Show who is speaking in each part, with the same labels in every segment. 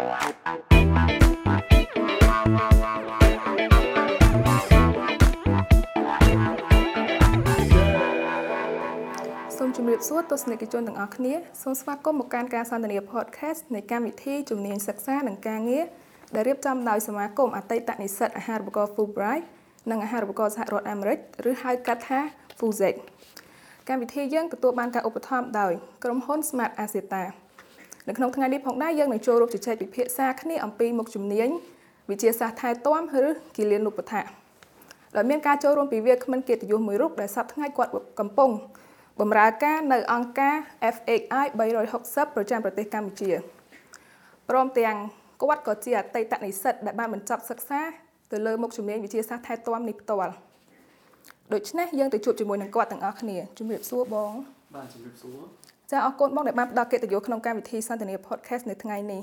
Speaker 1: សូមជម្រាបសួរទស្សនិកជនទាំងអស់គ្នាសូមស្វាគមន៍មកកាន់ការសន្ទនា podcast នៃកម្មវិធីជំនាញសិក្សានិងការងារដែលរៀបចំដោយសមាគមអតីតនិស្សិតអាហារូបករណ៍ Fulbright និងអាហារូបករណ៍សហរដ្ឋអាមេរិកឬហៅកាត់ថា FUZEC កម្មវិធីយើងទទួលបានការឧបត្ថម្ភដោយក្រុមហ៊ុន Smart Asita នៅក្នុងថ្ងៃនេះផងដែរយើងនឹងចូលរួមជជែកពិភាក្សាគ្នាអំពីមុខជំនាញវិទ្យាសាស្ត្រថែទាំឬគិលានុបដ្ឋាដោយមានការចូលរួមពីវាគ្មិនកិត្តិយសមួយរូបដែលសប្តាហ៍ថ្ងៃគាត់កំពុងបម្រើការនៅអង្គការ FHI 360ប្រចាំប្រទេសកម្ពុជាព្រមទាំងគាត់ក៏ជាអតីតនិស្សិតដែលបានបញ្ចប់សិក្សាទៅលើមុខជំនាញវិទ្យាសាស្ត្រថែទាំនេះផ្ទាល់ដូច្នេះយើងទៅជួបជាមួយនឹងគាត់ទាំងអស់គ្នាជំរាបសួរបង
Speaker 2: បាទជំរាបសួរ
Speaker 1: ចាអរគុណបងដែលបានផ្ដល់កិត្តិយសក្នុងកម្មវិធីសន្ទនា podcast នៅថ្ងៃនេះ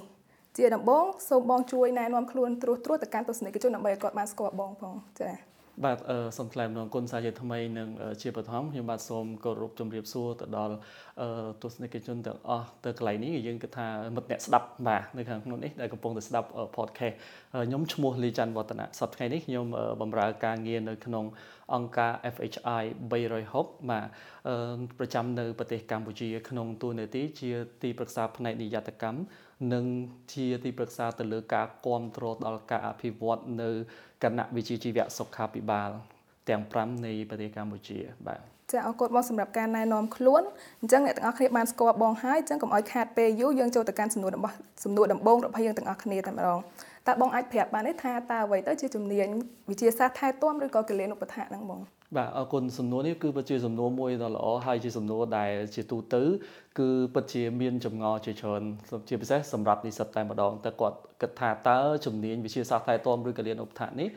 Speaker 1: ជាដំបូងសូមបងជួយណែនាំខ្លួនត្រួសត្រាសទៅកាន់ទស្សនិកជនដើម្បីឲ្យគាត់បានស្គាល់បងផងចា
Speaker 2: បាទសូមថ្លែងអំណរគុណសាជាថ្មីនិងជាបឋមខ្ញុំបាទសូមគោរពជម្រាបសួរទៅដល់ទស្សនិកជនទាំងអស់ទៅកន្លែងនេះយើងគិតថាមិត្តអ្នកស្ដាប់បាទនៅខាងក្នុងនេះដែលកំពុងតែស្ដាប់ podcast ខ្ញុំឈ្មោះលីច័ន្ទវឌ្ឍនៈសប្តាហ៍ថ្ងៃនេះខ្ញុំបម្រើការងារនៅក្នុងអង្គការ FHI 360បាទប្រចាំនៅប្រទេសកម្ពុជា ក្នុងទូនាទីជាទីប្រឹក្សាផ្នែកនិយត្តកម្មនិងជាទីប្រឹក្សាទៅលើការគ្រប់គ្រងដល់ការអភិវឌ្ឍនៅ គណៈវិជ្ជាជីវៈសុខាភិបាលទាំង5នៃប្រទេសកម្ពុជាបាទ
Speaker 1: ចាអរគុណបងសម្រាប់ការណែនាំខ្លួនអញ្ចឹងអ្នកទាំងអស់គ្នាបានស្គាល់បងហើយអញ្ចឹងកុំឲ្យខាតពេលយូរយើងចូលទៅកាន់សំណួររបស់សំណួរដំបូងរបស់យើងទាំងអស់គ្នាតែម្ដងតើបងអាចប្រាប់បានទេថាតើអ្វីទៅជាជំនាញវិទ្យាសាស្ត្រថែទាំឬក៏គិលានុបដ្ឋាហ្នឹងបង
Speaker 2: បាទអរគុណសំណួរនេះគឺពិតជាសំណួរមួយដ៏ល្អហើយជាសំណួរដែលជាទូទៅគឺពិតជាមានចម្ងល់ជាច្រើនជាពិសេសសម្រាប់និស្សិតតែម្ដងតើគាត់គិតថាតើជំនាញវិទ្យាសាស្ត្រថែទាំឬគិលានុបដ្ឋាននេះ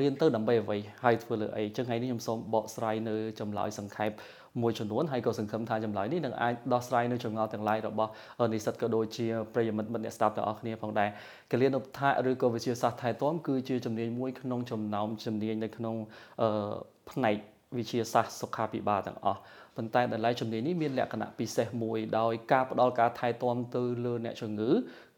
Speaker 2: រៀនទៅដើម្បីអ្វីហើយធ្វើលើអីចឹងថ្ងៃនេះខ្ញុំសូមបកស្រាយនៅចម្លើយសង្ខេប មួយចំនួនហើយក៏សង្ឃឹមថាចម្លើយនេះនឹងអាចដោះស្រាយនៅចម្ងល់ទាំងឡាយរបស់និស្សិតក៏ដូចជាប្រិយមិត្តមិត្តអ្នកស្ដាប់ទាំងអស់គ្នាផងដែរកលៀនឧបថៈឬក៏វិទ្យាសាស្ត្រថែទាំគឺជាជំនាញមួយក្នុងចំណោមជំនាញនៅក្នុងផ្នែកវិទ្យាសាស្ត្រសុខាភិបាលទាំងអស់ប៉ុន្តែតម្លៃជំនាញនេះមានលក្ខណៈពិសេសមួយដោយការផ្ដល់ការថែទាំទៅលើអ្នកជំងឺ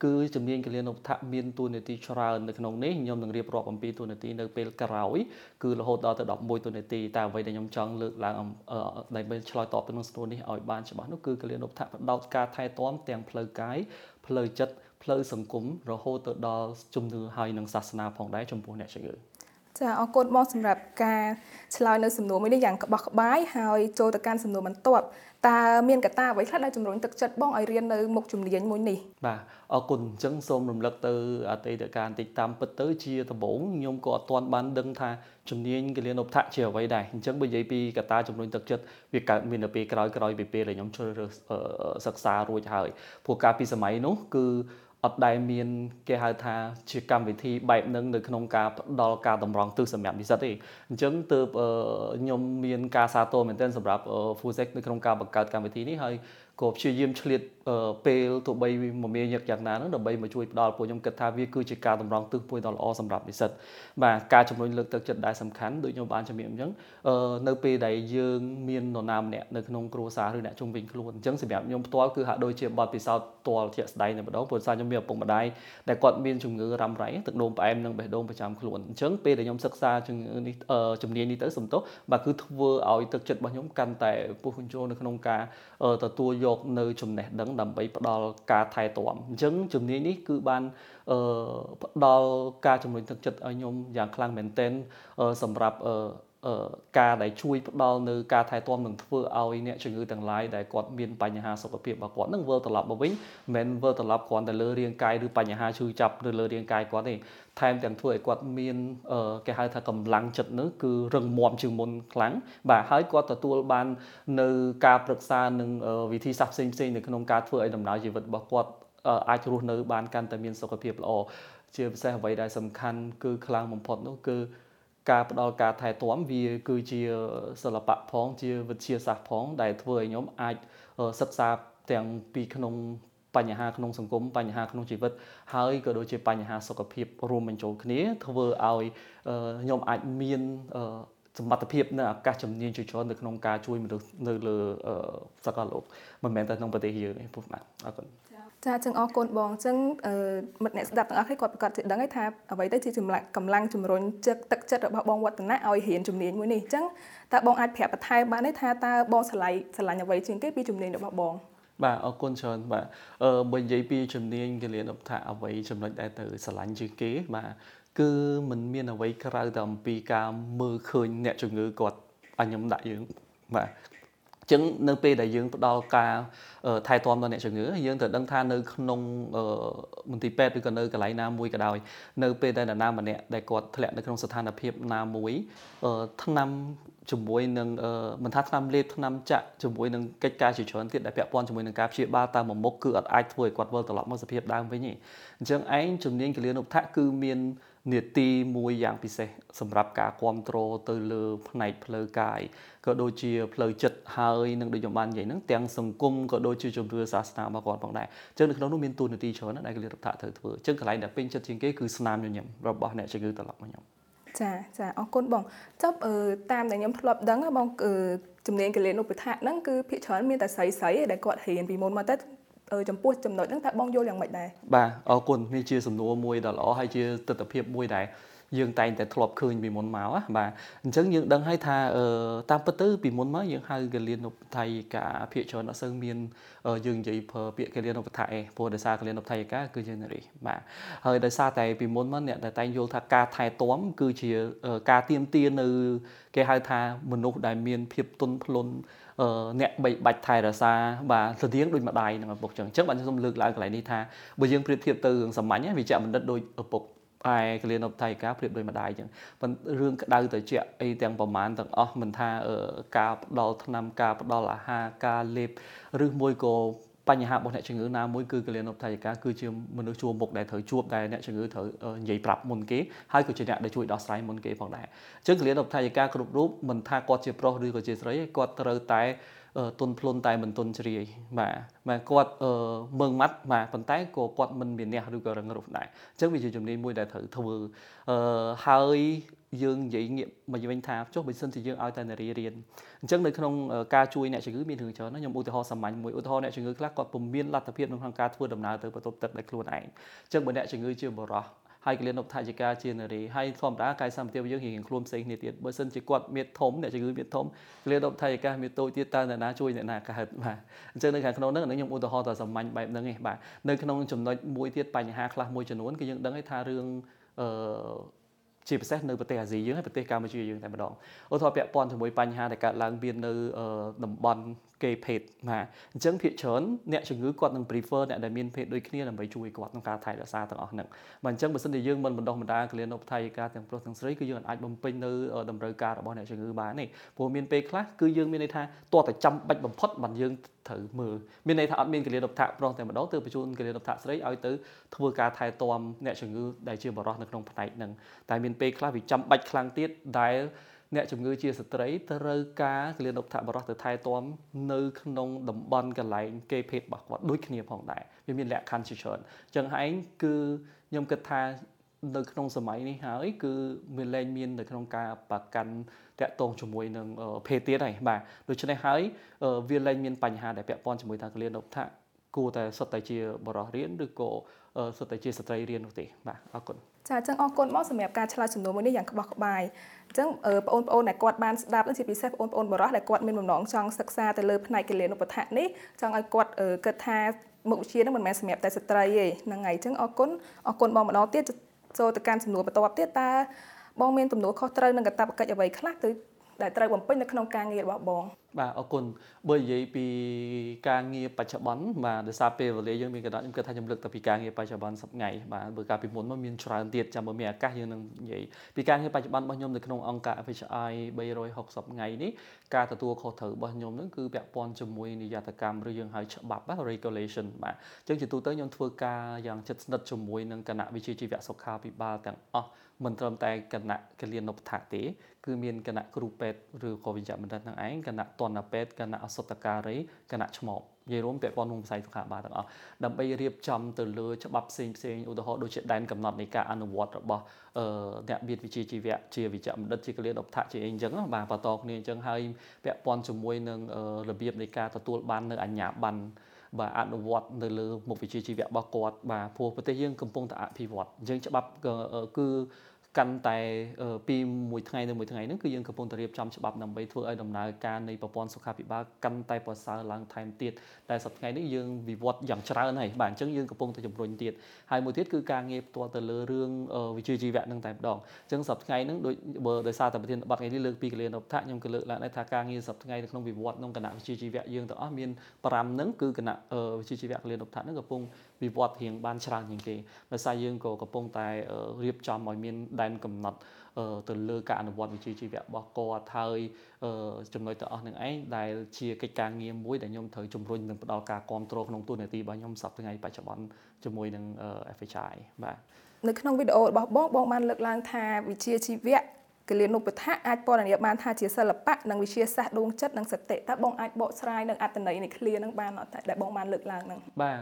Speaker 2: គឺជំនាញគលានុបដ្ឋមានតួនាទីច្រើននៅក្នុងនេះខ្ញុំនឹងរៀបរាប់អំពីតួនាទីនៅពេលក្រោយគឺរហូតដល់ទៅ11តួនាទីតែអ្វីដែលខ្ញុំចង់លើកឡើងដើម្បីឆ្លើយតបទៅនឹងសំណួរនេះឲ្យបានច្បាស់នោះគឺគលានុបដ្ឋផ្ដោតការថែទាំទាំងផ្លូវកាយផ្លូវចិត្តផ្លូវសង្គមរហូតទៅដល់ជំនឿហើយនិងសាសនាផងដែរចំពោះអ្នកជំងឺ
Speaker 1: ចាអរគុណបងសម្រាប់ការឆ្លើយនៅសំណួរមួយនេះយ៉ាងក្បោះក្បាយហើយចូលទៅកាន់សំណួរបន្ទាប់តើមានកត្តាអ្វីខ្លះដែលជំរុញទឹកចិត្តបងឲ្យរៀននៅមុខជំនាញមួយនេះ
Speaker 2: បាទអរគុណអញ្ចឹងសូមរំលឹកទៅអតីតកាលបន្តិចតាមពិតទៅជាដំបូងខ្ញុំក៏អត់ទាន់បានដឹងថាជំនាញគលានុបដ្ឋជាអ្វីដែរអញ្ចឹងបើនិយាយពីកត្តាជំរុញទឹកចិត្តវាកើតមាននៅពេលក្រោយក្រោយពីពេលដែលខ្ញុំជ្រើសរើសសិក្សារួចហើយព្រោះកាលពីសម័យនោះគឺ អត់ដែលមាន គេហៅថាជាកម្មវិធីបែបហ្នឹងនៅក្នុងការផ្ដល់ការតម្រង់ទិសសម្រាប់និស្សិតទេអញ្ចឹងទើបខ្ញុំមានការសាទរមែនទែនសម្រាប់ Fusec នៅក្នុងការបង្កើតកម្មវិធីនេះហើយក៏ព្យាយាមឆ្លៀត ពេលទោះបីមមាញឹកយ៉ាងណាហ្នឹងដើម្បីមកជួយផ្ដល់ពួកខ្ញុំគិតថាវាគឺជាការតម្រង់ទិសមួយដ៏ល្អសម្រាប់និស្សិតបាទការជំរុញលើកទឹកចិត្តដែលសំខាន់ដូចខ្ញុំបានជំរាបអញ្ចឹងនៅពេលដែលយើងមាននរណាម្នាក់នៅក្នុងគ្រួសារឬអ្នកជុំវិញខ្លួនអញ្ចឹងសម្រាប់ខ្ញុំផ្ទាល់គឺហាក់ដូចជាបទពិសោធន៍ផ្ទាល់ជាក់ស្ដែងតែម្ដងព្រោះសារខ្ញុំមានឪពុកម្ដាយដែលគាត់មានជំងឺរ៉ាំរ៉ៃទឹកនោមផ្អែមនិងបេះដូងប្រចាំខ្លួនអញ្ចឹងពេលដែលខ្ញុំសិក្សាជំងឺនេះជំនាញនេះទៅសំទោសបាទគឺធ្វើឲ្យទឹកចិត្តរបស់ខ្ញុំកាន់តែពុះគញ្ជោនៅក្នុងការទទួលយកនៅចំណេះដឹងដើម្បីផ្ដល់ការថែទាំអញ្ចឹងជំនាញនេះគឺបានអឺផ្ដល់ការជំរុញទឹកចិត្តឲ្យខ្ញុំយ៉ាងខ្លាំងមែនទែនសម្រាប់ ការដែលជួយផ្ដល់នៅការថែទាំនឹងធ្វើឲ្យអ្នកជំងឺទាំងឡាយដែលគាត់មានបញ្ហាសុខភាពរបស់គាត់នឹងវិលត្រឡប់មកវិញមិនមែនវិលត្រឡប់គ្រាន់តែលើរាងកាយឬបញ្ហាឈឺចាប់នៅលើរាងកាយគាត់ទេថែមទាំងធ្វើឲ្យគាត់មានគេហៅថាកម្លាំងចិត្តនោះគឺរឹងមាំជាងមុនខ្លាំងបាទហើយគាត់ទទួលបាននៅការប្រឹក្សានឹងវិធីសាស្ត្រផ្សេងផ្សេងនៅក្នុងការធ្វើឲ្យដំណើរជីវិតរបស់គាត់អាចរស់នៅបានកាន់តែមានសុខភាពល្អជាពិសេសអ្វីដែលសំខាន់គឺខ្លាំងបំផុតនោះគឺ ការផ្ដល់ការថែទាំវាគឺជាសិល្បៈផងជាវិទ្យាសាស្ត្រផងដែលធ្វើឲ្យខ្ញុំអាចសិក្សាទាំងពីក្នុងបញ្ហាក្នុងសង្គមបញ្ហាក្នុងជីវិតហើយក៏ដូចជាបញ្ហាសុខភាពរួមបញ្ចូលគ្នា ធ្វើឲ្យខ្ញុំអាចមានសមត្ថភាពនៅឱកាសជំនាញជាច្រើននៅក្នុងការជួយមនុស្សនៅលើសកលលោកមិនមែនតែក្នុងប្រទេសយើងទេពុកបាទអរគុណ
Speaker 1: ចាចឹងអរគុណបងចឹងអឺមិត្តអ្នកស្ដាប់ទាំងអស់គ្នាគាត់ប្រកាសជាដឹងហើយថាអ្វីទៅជាចម្លាក់កម្លាំងជំរុញចិត្តទឹកចិត្តរបស់បងវឌ្ឍនៈឲ្យរៀនជំនាញមួយនេះចឹងតើបងអាចប្រាប់បន្ថែមបានទេថាតើបងឆ្លៃឆ្លាញ់អ្វីជាងគេពីជំនាញរបស់បង
Speaker 2: បាទអរគុណច្រើនបាទអឺបើនិយាយពីជំនាញគលានុបដ្ឋអ្វីចំណុចដែលទៅឆ្លាញ់ជាងគេបាទគឺมันមានអ្វីក្រៅតែអំពីការមើលឃើញអ្នកជំងឺគាត់អញខ្ញុំដាក់យើងបាទ ចឹងនៅពេលដែលយើងផ្ដល់ការថែទាំដល់អ្នកជំងឺយើងត្រូវដឹងថានៅក្នុងមន្ទីរពេទ្យឬក៏នៅកន្លែងណាមួយក៏ដោយនៅពេលដែលនរណាម្នាក់ដែលគាត់ធ្លាក់នៅក្នុងស្ថានភាពណាមួយថ្នាំជាមួយនឹងមិនថាថ្នាំលេបថ្នាំចាក់ជាមួយនឹងកិច្ចការជាច្រើនទៀតដែលពាក់ព័ន្ធជាមួយនឹងការព្យាបាលតាមមុខគឺអត់អាចធ្វើឲ្យគាត់វិលត្រឡប់មកសភាពដើមវិញទេអញ្ចឹងឯងជំនាញគលានុបដ្ឋគឺមាន នេតិមួយយ៉ាងពិសេសសម្រាប់ការគ្រប់គ្រងទៅលើផ្នែកផ្លូវកាយក៏ដូចជាផ្លូវចិត្តហើយនឹងដូចខ្ញុំបាននិយាយហ្នឹងទាំងសង្គមក៏ដូចជាជំនឿសាសនារបស់គាត់ផងដែរអញ្ចឹងនៅក្នុងនោះមានទូនាទីច្រើនណាស់ដែលកលិរដ្ឋត្រូវធ្វើអញ្ចឹងកន្លែងដែលពេញចិត្តជាងគេគឺស្នាមញញឹមរបស់អ្នកជំងឺត្រឡប់មកខ្ញុំ
Speaker 1: ចាចាអរគុណបងចប់តាមដែលខ្ញុំធ្លាប់ដឹងបងជំនាញកលិនុបដ្ឋៈហ្នឹងគឺភាគច្រើនមានតែស្រីស្រីដែលគាត់រៀនពីមុនមកទៅ ចំពោះចំណុចហ្នឹងតើបងយល់យ៉ាងម៉េចដែរ
Speaker 2: បាទអរគុណនេះជាសំណួរមួយដ៏ល្អហើយជាទស្សនវិជ្ជាមួយដែល យើងតែងតែធ្លាប់ឃើញពីមុនមកបាទអញ្ចឹងយើងដឹងហើយថាតាមពិតទៅពីមុនមកយើងហៅកលៀនឧបថ័យកាភាគច្រើនអត់សូវមានយើងនិយាយប្រើពាក្យកលៀនឧបថ័យឯងព្រោះដោយសារកលៀនឧបថ័យកាគឺ generic បាទហើយដោយសារតែពីមុនមកអ្នកដែលតែងយល់ថាការថែទាំគឺជាការទៀមទានៅ គេហៅថាមនុស្សដែលមានភាពទន់ភ្លន់អ្នកបីបាច់ថែរក្សាបាទស្តៀងដូចម្ដាយនឹងឪពុកចឹងអញ្ចឹងបាទខ្ញុំសូមលើកឡើងកន្លែងនេះថាបើយើងប្រៀបធៀបទៅរឿងសាមញ្ញវិជ្ជបណ្ឌិតដូចឪពុក ឯកលៀនឧបថៃកាប្រៀបដូចម្ដាយអញ្ចឹងប៉ុន្តែរឿងក្តៅត្រជាក់អីទាំងប្រមាណទាំងអស់មិនថាការផ្ដល់ថ្នាំការផ្ដល់អាហារការលេបឬមួយក៏បញ្ហារបស់អ្នកជំងឺណាមួយគឺកលៀនឧបថៃកាគឺជាមនុស្សជួមុខដែលត្រូវជួបដែលអ្នកជំងឺត្រូវនិយាយប្រាប់មុនគេហើយក៏ជាអ្នកដែលជួយដោះស្រាយមុនគេផងដែរអញ្ចឹងកលៀនឧបថៃកាគ្រប់រូបមិនថាគាត់ជាប្រុសឬក៏ជាស្រីគាត់ត្រូវតែ ទុនភ្លុនតែមិនទុនជ្រាយបាទបាទគាត់មើងម៉ាត់បាទប៉ុន្តែក៏គាត់មិនមានះឬក៏រឹងរូសដែរអញ្ចឹងវាជាជំនាញមួយដែលត្រូវធ្វើអឺហើយយើងនិយាយងាកមកវិញថាចុះបើសិនជាយើងឲ្យតែនារីរៀនអញ្ចឹងនៅក្នុងការជួយអ្នកជំងឺមានរឿងច្រើនណាខ្ញុំឧទាហរណ៍សាមញ្ញមួយឧទាហរណ៍អ្នកជំងឺខ្លះគាត់ពុំមានលទ្ធភាពក្នុងការធ្វើដំណើរទៅបន្ទប់ទឹកដោយខ្លួនឯងអញ្ចឹងបើអ្នកជំងឺជាបរិះ ហើយកលៀនឧបថយកាជានារីហើយធម្មតាកាយសម្បទាយើងរៀងខ្លួនផ្សេងគ្នាទៀតបើសិនជាគាត់មានធំអ្នកជំងឺមានធំកលៀនឧបថយកាមានតូចទៀតតើអ្នកណាជួយអ្នកណាកើតបាទអញ្ចឹងនៅខាងក្នុងហ្នឹងខ្ញុំឧទាហរណ៍តែសាមញ្ញបែបហ្នឹងឯងបាទនៅក្នុងចំណុចមួយទៀតបញ្ហាខ្លះមួយចំនួនគឺយើងដឹងថារឿងអឺជាពិសេសនៅប្រទេសអាស៊ីយើងហើយប្រទេសកម្ពុជាយើងតែម្ដងឧទាហរណ៍ពាក់ព័ន្ធជាមួយបញ្ហាដែលកើតឡើងមាននៅតំបន់ គេភេទបាទអញ្ចឹងភាគច្រើនអ្នកជំងឺគាត់នឹង prefer អ្នកដែលមានភេទដូចគ្នាដើម្បីជួយគាត់ក្នុងការថែរក្សាទាំងអស់ហ្នឹងបាទអញ្ចឹងបើសិនជាយើងមិនបណ្ដោះបណ្ដាលកលៀនឧបថ័យការទាំងប្រុសទាំងស្រីគឺយើងអាចបំពេញនៅតម្រូវការរបស់អ្នកជំងឺបានទេព្រោះមានពេលខ្លះគឺយើងមានន័យថាតើតែចាំបាច់បំផុតបានយើងត្រូវមើលមានន័យថាអត់មានកលៀនឧបថ័យប្រុសតែម្ដងទើបបញ្ជូនកលៀនឧបថ័យស្រីឲ្យទៅធ្វើការថែទាំអ្នកជំងឺដែលជាបរិះនៅក្នុងផ្នែកហ្នឹងតែមានពេលខ្លះវាចាំបាច់ខ្លាំងទៀតដែល អ្នកជំងឺជាស្ត្រីត្រូវការកលៀនឧបថបរោះទៅថែទាំនៅក្នុងតំបន់កន្លែងគេភេទរបស់គាត់ដូចគ្នាផងដែរវាមានលក្ខខណ្ឌជាច្រើនអញ្ចឹងឯងគឺខ្ញុំគិតថានៅក្នុងសម័យនេះហើយគឺមានលែងមាននៅក្នុងការប្រកាន់តាក់ទងជាមួយនឹងភេទទៀតហើយបាទដូច្នេះហើយវាលែងមានបញ្ហាដែលពាក់ព័ន្ធជាមួយថាកលៀនឧបថគួរតែសុទ្ធតែជាបរិះរៀនឬក៏សុទ្ធតែជាស្ត្រីរៀននោះទេបាទអរគុណ
Speaker 1: ចាអញ្ចឹងអរគុណបងសម្រាប់ការឆ្លើយសំណួរមួយនេះយ៉ាងក្បោះក្បាយអញ្ចឹងបងប្អូនដែលគាត់បានស្ដាប់ជាពិសេសបងប្អូនបរិះដែលគាត់មានបំណងចង់សិក្សាទៅលើផ្នែកគិលានុបដ្ឋៈនេះចង់ឲ្យគាត់គិតថាមុខវិជ្ជានឹងមិនមែនសម្រាប់តែស្ត្រីទេហ្នឹងហើយអញ្ចឹងអរគុណអរគុណបងម្ដងទៀតចូលទៅកាន់សំណួរបន្ទាប់ទៀតតើបងមានទំនួលខុសត្រូវនឹងកាតព្វកិច្ចអ្វីខ្លះទៅដែលត្រូវបំពេញនៅក្នុងការងាររបស់បង
Speaker 2: បាទអរគុណបើនិយាយពីការងារបច្ចុប្បន្នបាទដោយសារពេលវេលាយើងមានកណ្ដាប់ខ្ញុំគិតថាខ្ញុំលើកតែពីការងារបច្ចុប្បន្នសប្ថ្ងៃបាទបើកាលពីមុនមកមានច្រើនទៀតចាំបើមានឱកាសយើងនឹងនិយាយពីការងារបច្ចុប្បន្នរបស់ខ្ញុំនៅក្នុងអង្គការ FHI 360ថ្ងៃនេះការទទួលខុសត្រូវរបស់ខ្ញុំនឹងគឺពាក់ព័ន្ធជាមួយនិយត្តកម្មឬយើងហៅច្បាប់ regulation បាទអញ្ចឹងជាទូទៅខ្ញុំធ្វើការយ៉ាងជិតស្និទ្ធជាមួយនឹងគណៈវិជ្ជាជីវៈសុខាភិបាលទាំងអស់មិនត្រឹមតែគណៈកលៀននុបដ្ឋទេគឺមានគណៈគ្រូពេទ្យឬក៏វិជ្ជបណ្ឌិតនឹងឯងគណៈតនពេទ្យគណៈអសុតការីគណៈឆ្មបនិយាយរួមពាក់ព័ន្ធនឹងវិស័យសុខាភិបាលទាំងអស់ដើម្បីរៀបចំទៅលើច្បាប់ផ្សេងផ្សេងឧទាហរណ៍ដូចជាដែនកំណត់នៃការអនុវត្តរបស់អ្នកវិទ្យាវិជ្ជាជីវៈជាវិជ្ជបណ្ឌិតជាកលៀនឧបថជាអីអញ្ចឹងបាទបន្តគ្នាអញ្ចឹងហើយពាក់ព័ន្ធជាមួយនឹងរបៀបនៃការទទួលបាននៅអញ្ញាប័ណ្ណបាទអនុវត្តនៅលើមុខវិជ្ជាជីវៈរបស់គាត់បាទព្រោះប្រទេសយើងកំពុងតែអភិវឌ្ឍអញ្ចឹងច្បាប់គឺ កាន់តែពីមួយថ្ងៃទៅមួយថ្ងៃហ្នឹងគឺយើងកំពុងតែរៀបចំច្បាប់ដើម្បីធ្វើឲ្យដំណើរការនៃប្រព័ន្ធសុខាភិបាលកាន់តែប្រសើរឡើងថែមទៀតតែសប្តាហ៍នេះយើងវិវត្តយ៉ាងច្រើនហើយបាទអញ្ចឹងយើងកំពុងតែជំរុញទៀតហើយមួយទៀតគឺការងារផ្ទាល់ទៅលើរឿងវិជ្ជាជីវៈហ្នឹងតែម្ដងអញ្ចឹងសប្តាហ៍ហ្នឹងដូចបើដោយសារតែប្រធានបទថ្ងៃនេះលើកពីកលៀនឧបថាខ្ញុំក៏លើកឡើងដែរថាការងារសប្តាហ៍នៅក្នុងវិវត្តក្នុងគណៈវិជ្ជាជីវៈយើងទាំងអស់មាន5ហ្នឹងគឺគណៈវិជ្ជាជីវៈកលៀនឧបថាហ្នឹងកំពុង វិវត្តរៀងបានច្រើនជាងគេដោយសារយើងក៏កំពុងតែរៀបចំឲ្យមានដែនកំណត់ទៅលើការអនុវត្តវិជ្ជាជីវៈរបស់គាត់ហើយចំណុចទាំងអស់នឹងឯងដែលជាកិច្ចការងារមួយដែលខ្ញុំត្រូវជំរុញនិងផ្ដល់ការគ្រប់គ្រងក្នុងទូនាទីរបស់ខ្ញុំសប្តាហ៍ថ្ងៃបច្ចុប្បន្នជាមួយនឹង FHI បាទ
Speaker 1: នៅក្នុងវីដេអូរបស់បងបងបានលើកឡើងថាវិជ្ជាជីវៈ គលានុបដ្ឋៈអាចពណ៌នាបានថាជាសិល្បៈនិងវិទ្យាសាស្ត្រដួងចិត្តនិងសតិតើបងអាចបកស្រាយនឹងអត្ថន័យនៃឃ្លានឹងបានអត់ដែលបងបានលើកឡើងហ្នឹង
Speaker 2: បាទ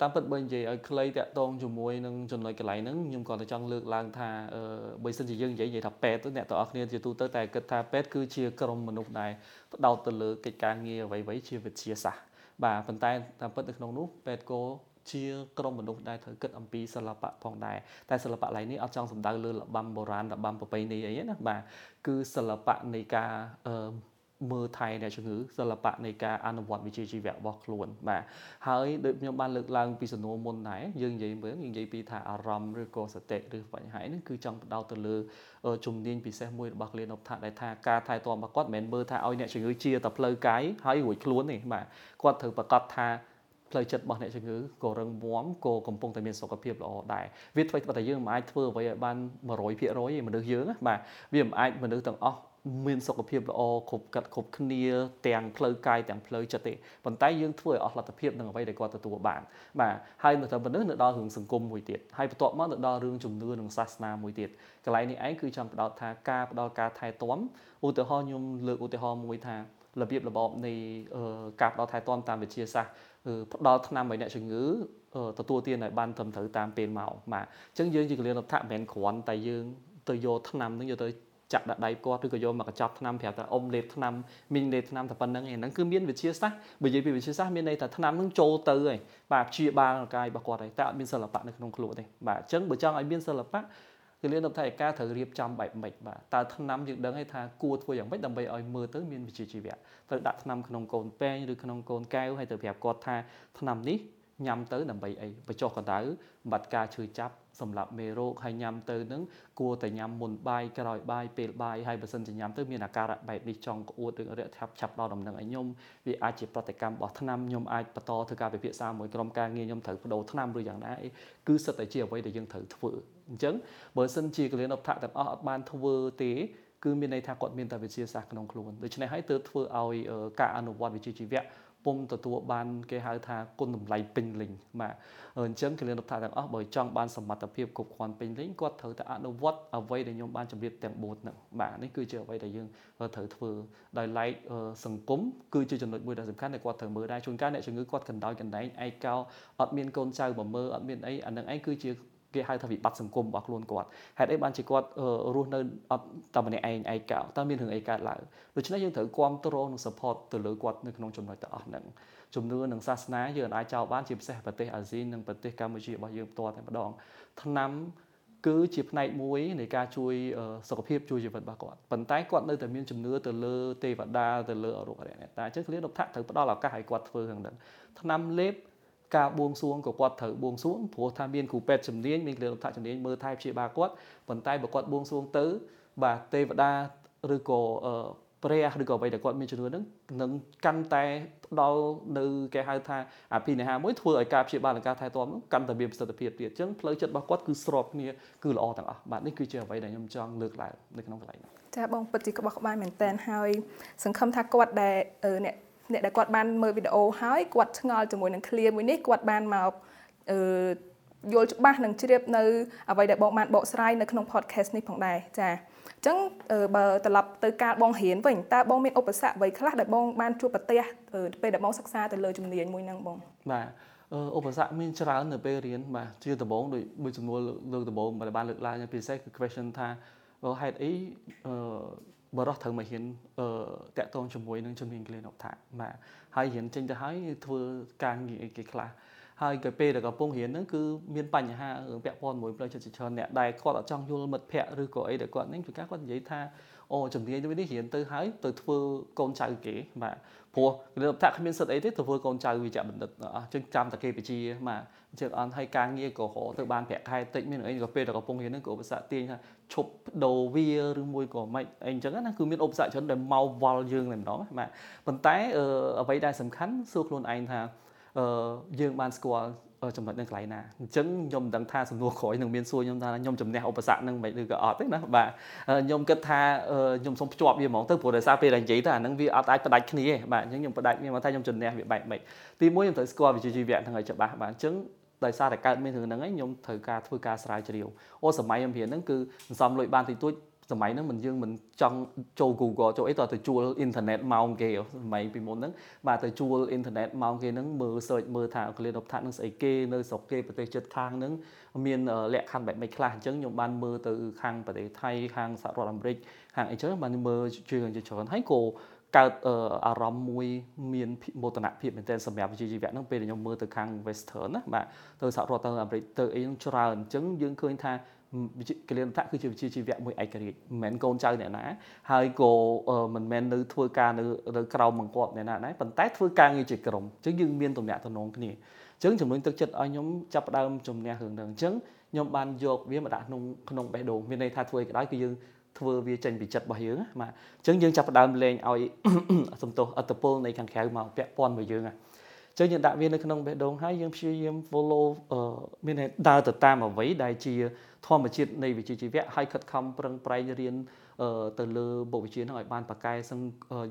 Speaker 2: តាមពិតបើនិយាយឲ្យខ្លីតាក់ទងជាមួយនឹងចំណុចកន្លែងហ្នឹងខ្ញុំគាត់តែចង់លើកឡើងថាបើសិនជាយើងនិយាយនិយាយថាពេទ្យទៅអ្នកទាំងអស់គ្នាជាទូទៅតែគិតថាពេទ្យគឺជាក្រុមមនុស្សដែលផ្ដោតទៅលើកិច្ចការងារអ្វីៗជាវិទ្យាសាស្ត្របាទប៉ុន្តែតាមពិតនៅក្នុងនោះពេទ្យក៏ ជាក្រុមមនុស្សដែលត្រូវគិតអំពីសិល្បៈផងដែរតែសិល្បៈឡើយនេះអត់ចង់សំដៅលើរបាំបុរាណរបាំប្រពៃណីអីណាបាទគឺសិល្បៈនៃការអឺមើលថែអ្នកជំងឺសិល្បៈនៃការអនុវត្តវិជ្ជាជីវៈរបស់ខ្លួនបាទហើយដូចខ្ញុំបានលើកឡើងពីសំណួរមុនដែរយើងនិយាយមើលយើងនិយាយពីថាអារម្មណ៍ឬក៏សតិឬបញ្ហានេះគឺចង់បដោតទៅលើជំនាញពិសេសមួយរបស់គ្លៀនអុបថាដែលថាការថែទាំរបស់គាត់មិនមែនមើលថាឲ្យអ្នកជំងឺជាតែផ្លូវកាយហើយរួចខ្លួនទេបាទគាត់ត្រូវប្រកាសថា ផ្លូវចិត្តរបស់អ្នកជំងឺក៏រឹងមាំក៏កំពុងតែមានសុខភាពល្អដែរវាធ្វើតែយើងមិនអាចធ្វើអ្វីឲ្យបាន100%ទេមនុស្សយើងបាទវាមិនអាចមនុស្សទាំងអស់មានសុខភាពល្អគ្រប់កាត់គ្រប់គ្នាទាំងផ្លូវកាយទាំងផ្លូវចិត្តទេប៉ុន្តែយើងធ្វើឲ្យអស់លទ្ធភាពនឹងអ្វីដែលគាត់ទទួលបានបាទហើយនៅតែប៉ុណ្ណឹងនៅដល់រឿងសង្គមមួយទៀតហើយបន្ទាប់មកនៅដល់រឿងជំនឿនិងសាសនាមួយទៀតកន្លែងនេះឯងគឺចង់បដោតថាការផ្ដល់ការថែទាំឧទាហរណ៍ខ្ញុំលើកឧទាហរណ៍មួយថារបៀបរបបនៃការផ្ដល់ថែទាំតាមវិទ្យាសាស្ត្រ ផ្ដល់ថ្នាំឲ្យអ្នកជំងឺទទួលទានឲ្យបានត្រឹមត្រូវតាមពេលមកបាទអញ្ចឹងយើងជាកលៀនរដ្ឋមិនមែនគ្រាន់តែយើងទៅយកថ្នាំនឹងយកទៅចាក់ដាក់ដៃគាត់ឬក៏យកមកកញ្ចប់ថ្នាំប្រាប់ថាអ៊ំលេបថ្នាំមីងលេបថ្នាំតែប៉ុណ្្នឹងឯហ្នឹងគឺមានវិទ្យាសាស្ត្របើនិយាយពីវិទ្យាសាស្ត្រមានន័យថាថ្នាំហ្នឹងចូលទៅហើយបាទព្យាបាលកាយរបស់គាត់ហើយតែអត់មានសិល្បៈនៅក្នុងខ្លួនទេបាទអញ្ចឹងបើចង់ឲ្យមានសិល្បៈ គឺលៀនដល់ថាឯកាត្រូវរៀបចំបែបម៉េចបាទតើថ្នាំយើងដឹងហើយថាគួរធ្វើយ៉ាងម៉េចដើម្បីឲ្យមើលទៅមានវិជ្ជាជីវៈត្រូវដាក់ថ្នាំក្នុងកូនពេងឬក្នុងកូនកែវហើយទៅប្រាប់គាត់ថាថ្នាំនេះញ៉ាំទៅដើម្បីអីបញ្ចុះកម្ដៅបាត់ការឈឺចាប់សម្រាប់មេរោគហើយញ៉ាំទៅនឹងគួរតែញ៉ាំមុនបាយក្រោយបាយពេលបាយហើយបើសិនជាញ៉ាំទៅមានអាការៈបែបនេះចង់ក្អួតឬរាក់ឆាប់ឆាប់ដល់ដំណឹងឲ្យខ្ញុំវាអាចជាប្រតិកម្មរបស់ថ្នាំខ្ញុំអាចបន្តធ្វើការពិភាក្សាមួយក្រុមការងារខ្ញុំត្រូវបដូរថ្នាំឬយ៉ាងណាអីគឺសិតតែជាអ្វីដែលយើងត្រូវធ្វើ អញ្ចឹងបើសិនជាកលៀនអបថៈទាំងអស់អត់បានធ្វើទេគឺមានន័យថាគាត់មានតែវិទ្យាសាស្ត្រក្នុងខ្លួនដូច្នេះហើយទើបធ្វើឲ្យការអនុវត្តវិជ្ជាជីវៈពុំទទួលបានគេហៅថាគុណតម្លៃពេញលេញបាទអញ្ចឹងគលានរដ្ឋាទាំងអស់បើចង់បានសមត្ថភាពគ្រប់គ្រាន់ពេញលេញគាត់ត្រូវតែអនុវត្តអ្វីដែលខ្ញុំបានជម្រាបទាំង4ហ្នឹងបាទនេះគឺជាអ្វីដែលយើងត្រូវធ្វើដោយឡែកសង្គមគឺជាចំណុចមួយដែលសំខាន់ដែលគាត់ត្រូវមើលដែរជួនកាលអ្នកជំងឺគាត់កណ្ដោយកណ្ដែងឯកោអត់មានកូនចៅមកមើលអត់មានអីអានឹងឯងគឺជា គេហៅថាវិបត្តិសង្គមរបស់ខ្លួនគាត់ហេតុអីបានជាគាត់រស់នៅអត់តែម្នាក់ឯងឯកោតើមានរឿងអីកើតឡើងដូច្នេះយើងត្រូវគ្រប់គ្រងនិង support ទៅលើគាត់នៅក្នុងចំណុចទាំងអស់ហ្នឹងជំនឿនិងសាសនាយើងអាចចោលបានជាពិសេសប្រទេសអាស៊ីនិងប្រទេសកម្ពុជារបស់យើងផ្ទាល់តែម្ដងឆ្នាំគឺជាផ្នែកមួយនៃការជួយសុខភាពជួយជីវិតរបស់គាត់ប៉ុន្តែគាត់នៅតែមានជំនឿទៅលើទេវតាទៅលើអរុអរិយអ្នកតាអញ្ចឹងគ្លៀនដុកថាត្រូវផ្ដល់ឱកាសឲ្យគាត់ធ្វើរឿងហ្នឹងឆ្នាំលេប ការបួងសួងក៏គាត់ត្រូវបួងសួងព្រោះថាមានគ្រូពេទ្យជំនាញមានគ្រូរដ្ឋជំនាញមើលថែព្យាបាលគាត់ប៉ុន្តែបើគាត់បួងសួងទៅ បាទទេវតាឬក៏ព្រះឬក៏អ្វីដែលគាត់មានជំនឿហ្នឹងនឹងកាន់តែផ្ដល់នៅគេហៅថាអភិនិហាមួយធ្វើឲ្យការព្យាបាលនិងការថែទាំហ្នឹងកាន់តែមានប្រសិទ្ធភាពទៀតអញ្ចឹងផ្លូវចិត្តរបស់គាត់គឺស្របគ្នាគឺល្អទាំងអស់បាទនេះគឺជាអ្វីដែលខ្ញុំចង់លើកឡើងនៅក្នុងកន្លែងនេះ
Speaker 1: ចាបងពិតជាក្បោះក្បាយមែនតើហើយសង្ឃឹមថាគាត់ដែលអ្នក អ្នកដែលគាត់បានមើលវីដេអូហើយគាត់ឆ្ងល់ជាមួយនឹង clear មួយនេះគាត់បានមកអឺយល់ច្បាស់និងជ្រាបនៅអ្វីដែលបងបានបកស្រាយនៅក្នុង podcast នេះផងដែរចាអញ្ចឹងបើត្រឡប់ទៅការបងរៀនវិញតើបងមានឧបសគ្គអ្វីខ្លះដែលបងបានជួបប្រទះពេលដែលបងសិក្សាទៅលើជំនាញមួយហ្នឹងបង
Speaker 2: បាទឧបសគ្គមានច្រើននៅពេលរៀនបាទជាដំបូងដូចមួយចំនួនលើកដំបូងដែលបានលើកឡើងពិសេសគឺ question ថាហេតុអី បរោះត្រូវមកហ៊ានអឺតាក់ទងជាមួយនឹងជំនាញគលានុបដ្ឋាបាទហើយហ៊ានចេញទៅហើយធ្វើការងារអីគេខ្លះហើយក៏ពេលដែលកំពុងរៀនហ្នឹងគឺមានបញ្ហារឿងពាក់ព័ន្ធមួយផ្លូវចិត្តច្រើនអ្នកដែលគាត់អត់ចង់យល់មិត្តភ័ក្តិឬក៏អីដែលគាត់ហ្នឹងគឺការគាត់និយាយថាអូជំនាញទៅនេះរៀនទៅហើយទៅធ្វើកូនចៅគេបាទព្រោះលោកថាគ្មានសិទ្ធអីទេទៅធ្វើកូនចៅវិជ្ជបណ្ឌិតអញ្ចឹងចាំតែគេបជាបាទអញ្ចឹងអត់ឲ្យការងារក៏រទៅបានប្រាក់ខែតិចមានអីក៏ពេលដែលកំពុងរៀនហ្នឹងក៏ឧបសគ្គទាញថា ឈប់ដូរវាឬមួយក៏មិនអីអញ្ចឹងណាគឺមានឧបសគ្គច្រើនដែលមកវល់យើងតែម្ដងបាទប៉ុន្តែអ្វីដែលសំខាន់សួរខ្លួនឯងថាអឺយើងបានស្គាល់ចំណុចនឹងកន្លែងណាអញ្ចឹងខ្ញុំមិនដឹងថាសំណួរក្រោយនឹងមានសួរខ្ញុំថាខ្ញុំជំនះឧបសគ្គនឹងមិនឬក៏អត់ទេណាបាទខ្ញុំគិតថាខ្ញុំសូមភ្ជាប់វាហ្មងទៅព្រោះដោយសារពេលដែលនិយាយទៅអានឹងវាអត់អាចផ្ដាច់គ្នាទេបាទអញ្ចឹងខ្ញុំផ្ដាច់វាមកថាខ្ញុំជំនះវាបែបម៉េចទីមួយខ្ញុំត្រូវស្គាល់វិជ្ជាជីវៈហ្នឹងឲ្យច្បាស់បាទអញ្ចឹង ដោយសារតែកើតមានរឿងហ្នឹងឯងខ្ញុំត្រូវការធ្វើការស្រាវជ្រាវអូសម័យខ្ញុំរៀនហ្នឹងគឺសន្សំលុយបានតិចតួចសម័យហ្នឹងមិនយើងមិនចង់ចូល Google ចូលអីតើទៅជួលអ៊ីនធឺណិតម៉ោងគេសម័យពីមុនហ្នឹងបាទទៅជួលអ៊ីនធឺណិតម៉ោងគេហ្នឹងមើល search មើលថាក្លៀនអបថានឹងស្អីគេនៅស្រុកគេប្រទេសជិតខាងហ្នឹងមានលក្ខខណ្ឌបែបម៉េចខ្លះអញ្ចឹងខ្ញុំបានមើលទៅខាងប្រទេសថៃខាងសហរដ្ឋអាមេរិកខាងអីចឹងបានមើលជួយជាច្រើនហើយក៏ កើតអារម្មណ៍មួយមានមោទនភាពមែនទែនសម្រាប់វិជ្ជាជីវៈហ្នឹងពេលខ្ញុំមើលទៅខាង Western ណាបាទទៅសហរដ្ឋទៅអាមេរិកទៅអីហ្នឹងច្រើនអញ្ចឹងយើងឃើញថាកលៀនតៈគឺជាវិជ្ជាជីវៈមួយឯករាជ្យមិនមែនកូនចៅអ្នកណាហើយក៏មិនមែននៅធ្វើការនៅនៅក្រៅបង្គាប់អ្នកណាដែរប៉ុន្តែធ្វើការងារជាក្រុមអញ្ចឹងយើងមានទំនាក់ទំនងគ្នាអញ្ចឹងជំនួយទឹកចិត្តឲ្យខ្ញុំចាប់ផ្ដើមជំនះរឿងហ្នឹងអញ្ចឹងខ្ញុំបានយកវាមកដាក់ក្នុងក្នុងបេះដូងមានន័យថាធ្វើឲ្យក្តៅគឺយើង ធ្វើវាចេញពីចិត្តរបស់យើងបាទអញ្ចឹងយើងចាប់ផ្ដើមលេងឲ្យសំទោសអត្តពលនៃខាងក្រៅមកពាក់ព័ន្ធមួយយើងហ្នឹងចឹងយើងដាក់វានៅក្នុងបេះដូងហើយយើងព្យាយាម follow មានដើរទៅតាមអ្វីដែលជា ធម្មជាតិនៃវិជ្ជាជីវៈហើយខិតខំប្រឹងប្រែងរៀនទៅលើបុព្វវិជ្ជាហ្នឹងឲ្យបានប៉ាកែសឹង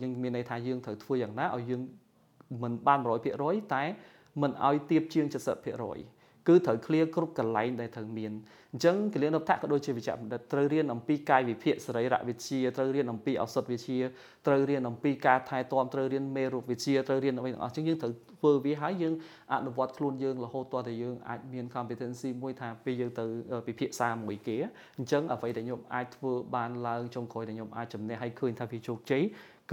Speaker 2: យើងមានន័យថាយើងត្រូវធ្វើយ៉ាងណាឲ្យយើងមិនបាន100%តែមិនឲ្យទៀបជាង70%គឺត្រូវ clear គ្រប់កន្លែងដែលត្រូវមាន អញ្ចឹងគលានុបដ្ឋក៏ដូចជាវិជ្ជបណ្ឌិតត្រូវរៀនអំពីកាយវិភាគសរីរវិទ្យាត្រូវរៀនអំពីឱសថវិទ្យាត្រូវរៀនអំពីការថែទាំត្រូវរៀនមេរោគវិទ្យាត្រូវរៀនអ្វីទាំងអស់អញ្ចឹងយើងត្រូវធ្វើវាហើយយើងអនុវត្តខ្លួនយើងរហូតទាល់តែយើងអាចមាន competency មួយថាពេលយើងទៅពិភាក្សាមួយគេអញ្ចឹងអ្វីដែលខ្ញុំអាចធ្វើបានឡើងចុងក្រោយដែលខ្ញុំអាចជំនះឲ្យឃើញថាវាជោគជ័យ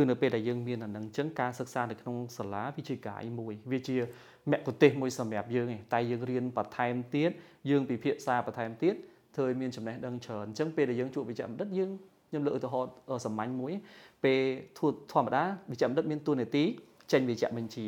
Speaker 2: គឺនៅពេលដែលយើងមានអានឹងអញ្ចឹងការសិក្សានៅក្នុងសាលាវាជាកាយមួយវាជាមគ្គុទេសមួយសម្រាប់យើងឯងតែយើងរៀនបន្ថែមទៀតយើងពិភាក្សាបន្ថែមទៀតធ្វើឲ្យមានចំណេះដឹងច្រើនអញ្ចឹងពេលដែលយើងជួបវិជ្ជបណ្ឌិតយើងខ្ញុំលើកឧទាហរណ៍សាមញ្ញមួយពេលធម្មតាវិជ្ជបណ្ឌិតមានតួនាទីចេញវិជ្ជបញ្ជា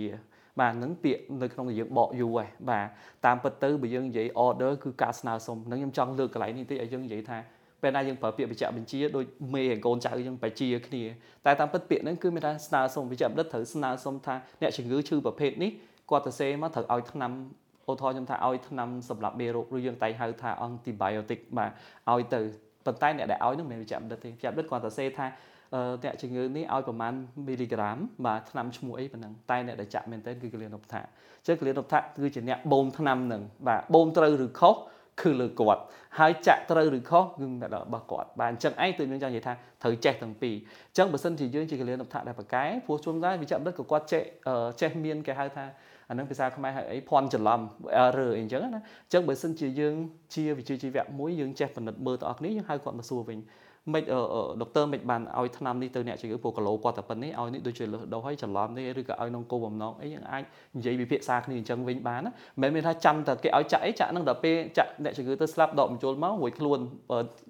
Speaker 2: បាទនឹងពាក្យនៅក្នុងយើងបកយូរហើយបាទតាមពិតទៅបើយើងនិយាយ order គឺការស្នើសុំនឹងខ្ញុំចង់លើកកន្លែងនេះតិចឲ្យយើងនិយាយថា ពេលណាយើងប្រើពាក្យវិជ្ជបញ្ជាដូចមេកូនចៅយើងបជាគ្នាតែតាមពិតពាក្យហ្នឹងគឺមានថាស្នើសុំវិជ្ជបណ្ឌិតត្រូវស្នើសុំថាអ្នកជំងឺឈឺប្រភេទនេះគាត់ទៅសេមកត្រូវឲ្យថ្នាំឧទាហរណ៍ខ្ញុំថាឲ្យថ្នាំសម្រាប់មេរោគឬយើងតែហៅថា antibiotic បាទឲ្យទៅប៉ុន្តែអ្នកដែលឲ្យនោះមិនមែនវិជ្ជបណ្ឌិតទេវិជ្ជបណ្ឌិតគាត់ទៅសេថាអ្នកជំងឺនេះឲ្យប្រមាណមីលីក្រាមបាទថ្នាំឈ្មោះអីប៉ុណ្ណឹងតែអ្នកដែលចាក់មែនទែនគឺកលៀនឧបថាអញ្ចឹងកលៀនឧបថាគឺជាអ្នកបូមថ្នាំនឹងបាទបូមត្រូវឬខុស គឺលើគាត់ហើយចាក់ត្រូវឬខុសគឺតែរបស់គាត់បាទអញ្ចឹងឯងទើបយើងចង់និយាយថាត្រូវចេះទាំងពីរអញ្ចឹងបើសិនជាយើងជាកលៀនឧបថាដែលប្រកែព្រោះជួនកាលវិជ្ជបណ្ឌិតក៏គាត់ចេះចេះមានគេហៅថាអានឹងភាសាខ្មែរហៅអីភ័ន្តច្រឡំ error អីចឹងណាអញ្ចឹងបើសិនជាយើងជាវិជ្ជាជីវៈមួយយើងចេះពិនិត្យមើលទៅអស់គ្នាយើងហៅគាត់មកសួរវិញ មិនដុកទ័រមិនបានឲ្យថ្នាំនេះទៅអ្នកជំងឺព្រោះគីឡូគាត់តែប៉ុណ្នេះឲ្យនេះដូចជាលើសដូសឲ្យច្រឡំនេះឬក៏ឲ្យនងគោបំណងអីយើងអាចនិយាយវិភាសាគ្នាអញ្ចឹងវិញបានណាមិនមែនថាចាំតែគេឲ្យចាក់អីចាក់ហ្នឹងដល់ពេលចាក់អ្នកជំងឺទៅស្លាប់ដកបញ្ចូលមករួចខ្លួន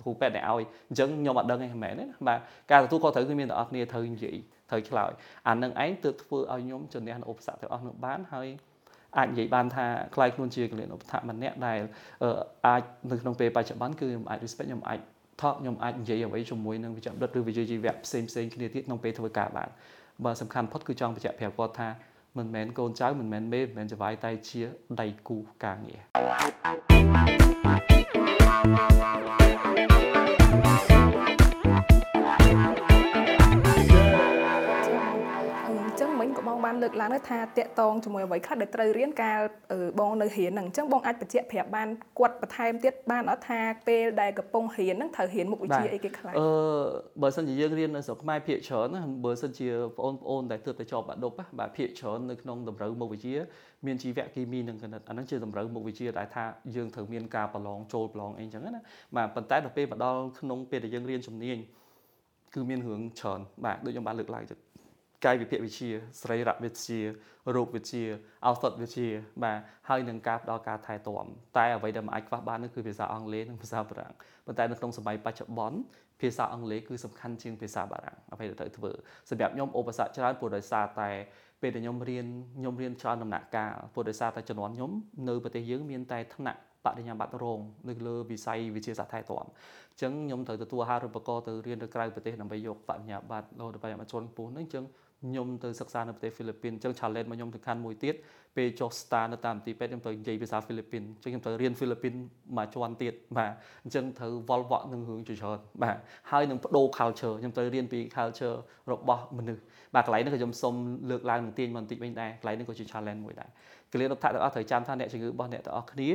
Speaker 2: គ្រូពេទ្យអ្នកឲ្យអញ្ចឹងខ្ញុំអត់ដឹងទេមិនមែនទេបាទការទទួលខុសត្រូវគឺមានតែអស់គ្នាត្រូវនិយាយត្រូវឆ្លើយអានឹងឯងទើបធ្វើឲ្យខ្ញុំជំនះនៅឧបសគ្គទាំងអស់នោះបានហើយអាចនិយាយបានថាខ្លាយខ្លួនជាកលិនឧបត្ថម្ភម្នាក់ដែលអាចនៅក្នុងពេលបច្ចុប្បន្នគឺខ្ញុំអាច respect ខ្ញុំអាច talk ខ្ញុំអាចនិយាយអ្វីជាមួយនឹងវិជ្ជាបណ្ឌិតឬវិជ្ជាជីវៈផ្សេងផ្សេងគ្នាទៀតក្នុងពេលធ្វើការបានបើសំខាន់ផុតគឺចង់បញ្ជាក់ប្រាប់គាត់ថាមិនមែនកូនចៅមិនមែនមេមិនមែនចវាយតែជាដៃគូការងារ
Speaker 1: បានលើកឡើងថាតកតងជាមួយអ្វីខ្លះដែលត្រូវរៀនការបងនៅរៀនហ្នឹងអញ្ចឹងបងអាចបញ្ជាក់ប្រាប់បានគាត់បន្ថែមទៀតបានអត់ថាពេលដែលកំពុងរៀនហ្នឹងត្រូវរៀនមុខវិជ្ជាអីគេខ្លះ
Speaker 2: អឺបើសិនជាយើងរៀននៅស្រុកខ្មែរភាគច្រើនណាបើសិនជាបងប្អូនដែលទើបតែជាប់បាក់ឌុបបាទភាគច្រើននៅក្នុងតម្រូវមុខវិជ្ជាមានជីវៈគីមីនិងគណិតអាហ្នឹងជាតម្រូវមុខវិជ្ជាដែលថាយើងត្រូវមានការប្រឡងចូលប្រឡងអីចឹងណាបាទប៉ុន្តែដល់ពេលមកដល់ក្នុងពេលដែលយើងរៀនជំនាញគឺមានរឿងច្រើនបាទដូចខ្ញុំបានលើកឡើងចឹង កាយវិភាគវិទ្យាសរីរវិទ្យារោគវិទ្យាឱសថវិទ្យាបាទហើយនឹងការផ្ដល់ការថែទាំតែអ្វីដែលមិនអាចខ្វះបាននោះគឺភាសាអង់គ្លេសនិងភាសាបារាំងប៉ុន្តែនៅក្នុងសម័យបច្ចុប្បន្នភាសាអង់គ្លេសគឺសំខាន់ជាងភាសាបារាំងអ្វីដែលត្រូវធ្វើសម្រាប់ខ្ញុំឧបសគ្គច្រើនព្រោះដោយសារតែពេលដែលខ្ញុំរៀនខ្ញុំរៀនច្រើនដំណាក់កាលព្រោះដោយសារតែជំនាន់ខ្ញុំនៅប្រទេសយើងមានតែថ្នាក់បរិញ្ញាបត្ររងនៅលើវិស័យវិទ្យាសាស្ត្រថែទាំអញ្ចឹងខ្ញុំត្រូវទទួលអាហារូបករណ៍ទៅរៀនទៅក្រៅប្រទេសដើម្បីយកបរិញ្ញាបត្ររហូតដល់បរិញ្ញាបត្រជាន់ខ្ពស់ហ្នឹងអញ្ចឹង ខ្ញុំទៅសិក្សានៅប្រទេសហ្វីលីពីនអញ្ចឹង challenge មកខ្ញុំសំខាន់មួយទៀតពេលចុះ star នៅតាមទីពេទ្យខ្ញុំត្រូវនិយាយភាសាហ្វីលីពីនអញ្ចឹងខ្ញុំត្រូវរៀនហ្វីលីពីនមួយជាន់ទៀតបាទអញ្ចឹងត្រូវវល់វក់នឹងរឿងជាច្រើនបាទហើយនឹងបដូរ culture ខ្ញុំត្រូវរៀនពី culture របស់មនុស្សបាទកន្លែងនេះក៏ខ្ញុំសូមលើកឡើងនឹងទាញមកបន្តិចវិញដែរកន្លែងនេះក៏ជា challenge មួយដែរកលៀនរដ្ឋទាំងអស់ត្រូវចាំថាអ្នកជំងឺរបស់អ្នកទាំងអស់គ្នា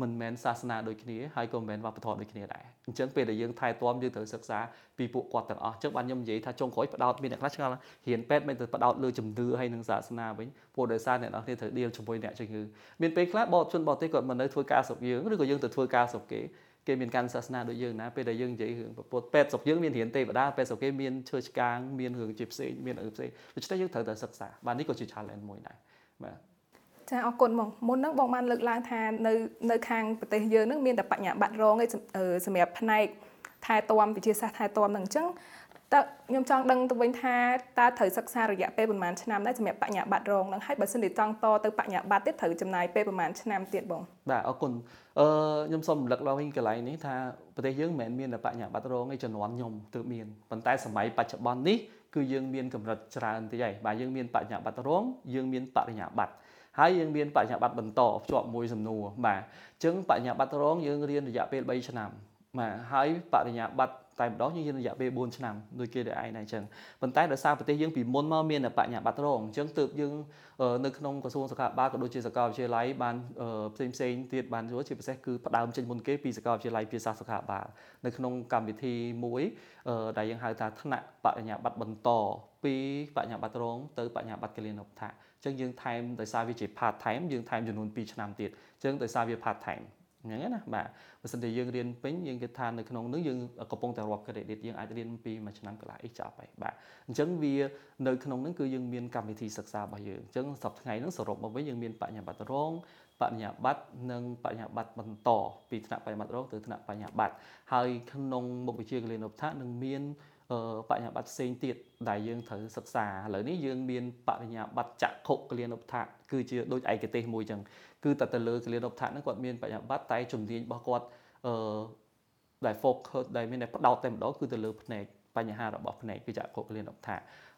Speaker 2: មិនមែនសាសនាដូចគ្នាហើយក៏មិនមែនវប្បធម៌ដូចគ្នាដែរអញ្ចឹងពេលដែលយើងថែទាំយើងត្រូវសិក្សាពីពួកគាត់ទាំងអស់អញ្ចឹងបានខ្ញុំនិយាយថាចុងក្រោយផ្ដោតមានអ្នកខ្លះឆ្ងល់រៀនពេទ្យមិនទៅផ្ដោតលើជំនឿហើយនឹងសាសនាវិញព្រោះដោយសារអ្នកនរគ្នាត្រូវដៀលជាមួយអ្នកជំងឺមានពេលខ្លះបបជនបរទេសគាត់មិននៅធ្វើការស្រុកយើងឬក៏យើងទៅធ្វើការស្រុកគេគេមានការសាសនាដូចយើងណាពេលដែលយើងនិយាយរឿងពុទ្ធពេទ្យស្រុកយើងមានរៀនទេវតាពេទ្យស្រុកគេមានឈើឆ្កាងមានរឿងជាផ្សេងមានអីផ្សេងដូច្នេះយើងត្រូវតែសិក្សាបាទនេះក៏ជា challenge មួយដែរបាទ
Speaker 1: ចាអរគុណបងមុនហ្នឹងបងបានលើកឡើងថានៅនៅខាងប្រទេសយើងហ្នឹងមានតែបញ្ញាបត្ររងឯសម្រាប់ផ្នែកថែទាំវិទ្យាសាស្ត្រថែទាំហ្នឹងអញ្ចឹងតើខ្ញុំចង់ដឹងទៅវិញថាតើត្រូវសិក្សារយៈពេលប្រហែលឆ្នាំដែរសម្រាប់បញ្ញាបត្ររងហ្នឹងហើយបើសិនជាចង់តទៅបញ្ញាបត្រទៀតត្រូវចំណាយពេលប្រហែលឆ្នាំទៀតបង
Speaker 2: បាទអរគុណអឺខ្ញុំសូមរំលឹកដល់វិញកន្លែងនេះថាប្រទេសយើងមិនមែនមានតែបញ្ញាបត្ររងឯជំនាន់ខ្ញុំទើបមានប៉ុន្តែសម័យបច្ចុប្បន្ននេះគឺយើងមានកម្រិតច្រើនតិចហើយបាទយើងមានបញ្ញាបត្ររងយើងមានបរិញ្ញាបត្រ ហើយយើងមានបញ្ញាបត្របន្តភ្ជាប់មួយសំណួរបាទអញ្ចឹងបញ្ញាបត្ររងយើងរៀនរយៈពេល3ឆ្នាំបាទហើយបរិញ្ញាបត្រតែម្ដងយើងរៀនរយៈពេល4ឆ្នាំដូចគេដែរឯងដែរអញ្ចឹងប៉ុន្តែដោយសារប្រទេសយើងពីមុនមកមានបញ្ញាបត្ររងអញ្ចឹងទើបយើងនៅក្នុងក្រសួងសុខាភិបាលក៏ដូចជាសាកលវិទ្យាល័យបានផ្សេងផ្សេងទៀតបានចូលជាពិសេសគឺផ្ដើមចេញមុនគេពីសាកលវិទ្យាល័យភាសាសុខាភិបាលនៅក្នុងកម្មវិធីមួយដែលយើងហៅថាថ្នាក់បញ្ញាបត្របន្តពីបញ្ញាបត្ររងទៅបញ្ញាបត្រគលានុបដ្ឋាអញ្ចឹងយើងថែមដោយសារវាជា part time យើងថែមចំនួន2ឆ្នាំទៀតអញ្ចឹងដោយសារវា part time អញ្ចឹងណាបាទបើសិនជាយើងរៀនពេញយើងគិតថានៅក្នុងនោះយើងកំពុងតែរាប់ credit យើងអាចរៀនពីមួយឆ្នាំកន្លះអីចប់ហើយបាទអញ្ចឹងវានៅក្នុងនោះគឺយើងមានកម្មវិធីសិក្សារបស់យើងអញ្ចឹងសប្តាហ៍ថ្ងៃនោះសរុបមកវិញយើងមានបញ្ញាបត្ររងបញ្ញាបត្រនិងបញ្ញាបត្របន្តពីថ្នាក់បញ្ញាបត្ររងទៅថ្នាក់បញ្ញាបត្រហើយក្នុងមុខវិជ្ជាកលានុបដ្ឋានឹងមាន បញ្ញាបត្រផ្សេងទៀតដែលយើងត្រូវសិក្សាឥឡូវនេះយើងមានបរិញ្ញាបត្រចក្ខុកលានុបដ្ឋគឺជាដូចឯកទេសមួយចឹងគឺតែទៅលើកលានុបដ្ឋហ្នឹងគាត់មានបញ្ញាបត្រតែជំនាញរបស់គាត់អឺដែល focus ដែលមានតែផ្ដោតតែម្ដងគឺទៅលើភ្នែក បញ្ហារបស់ភ្នែកគឺចក្ខុកលានុបដ្ឋ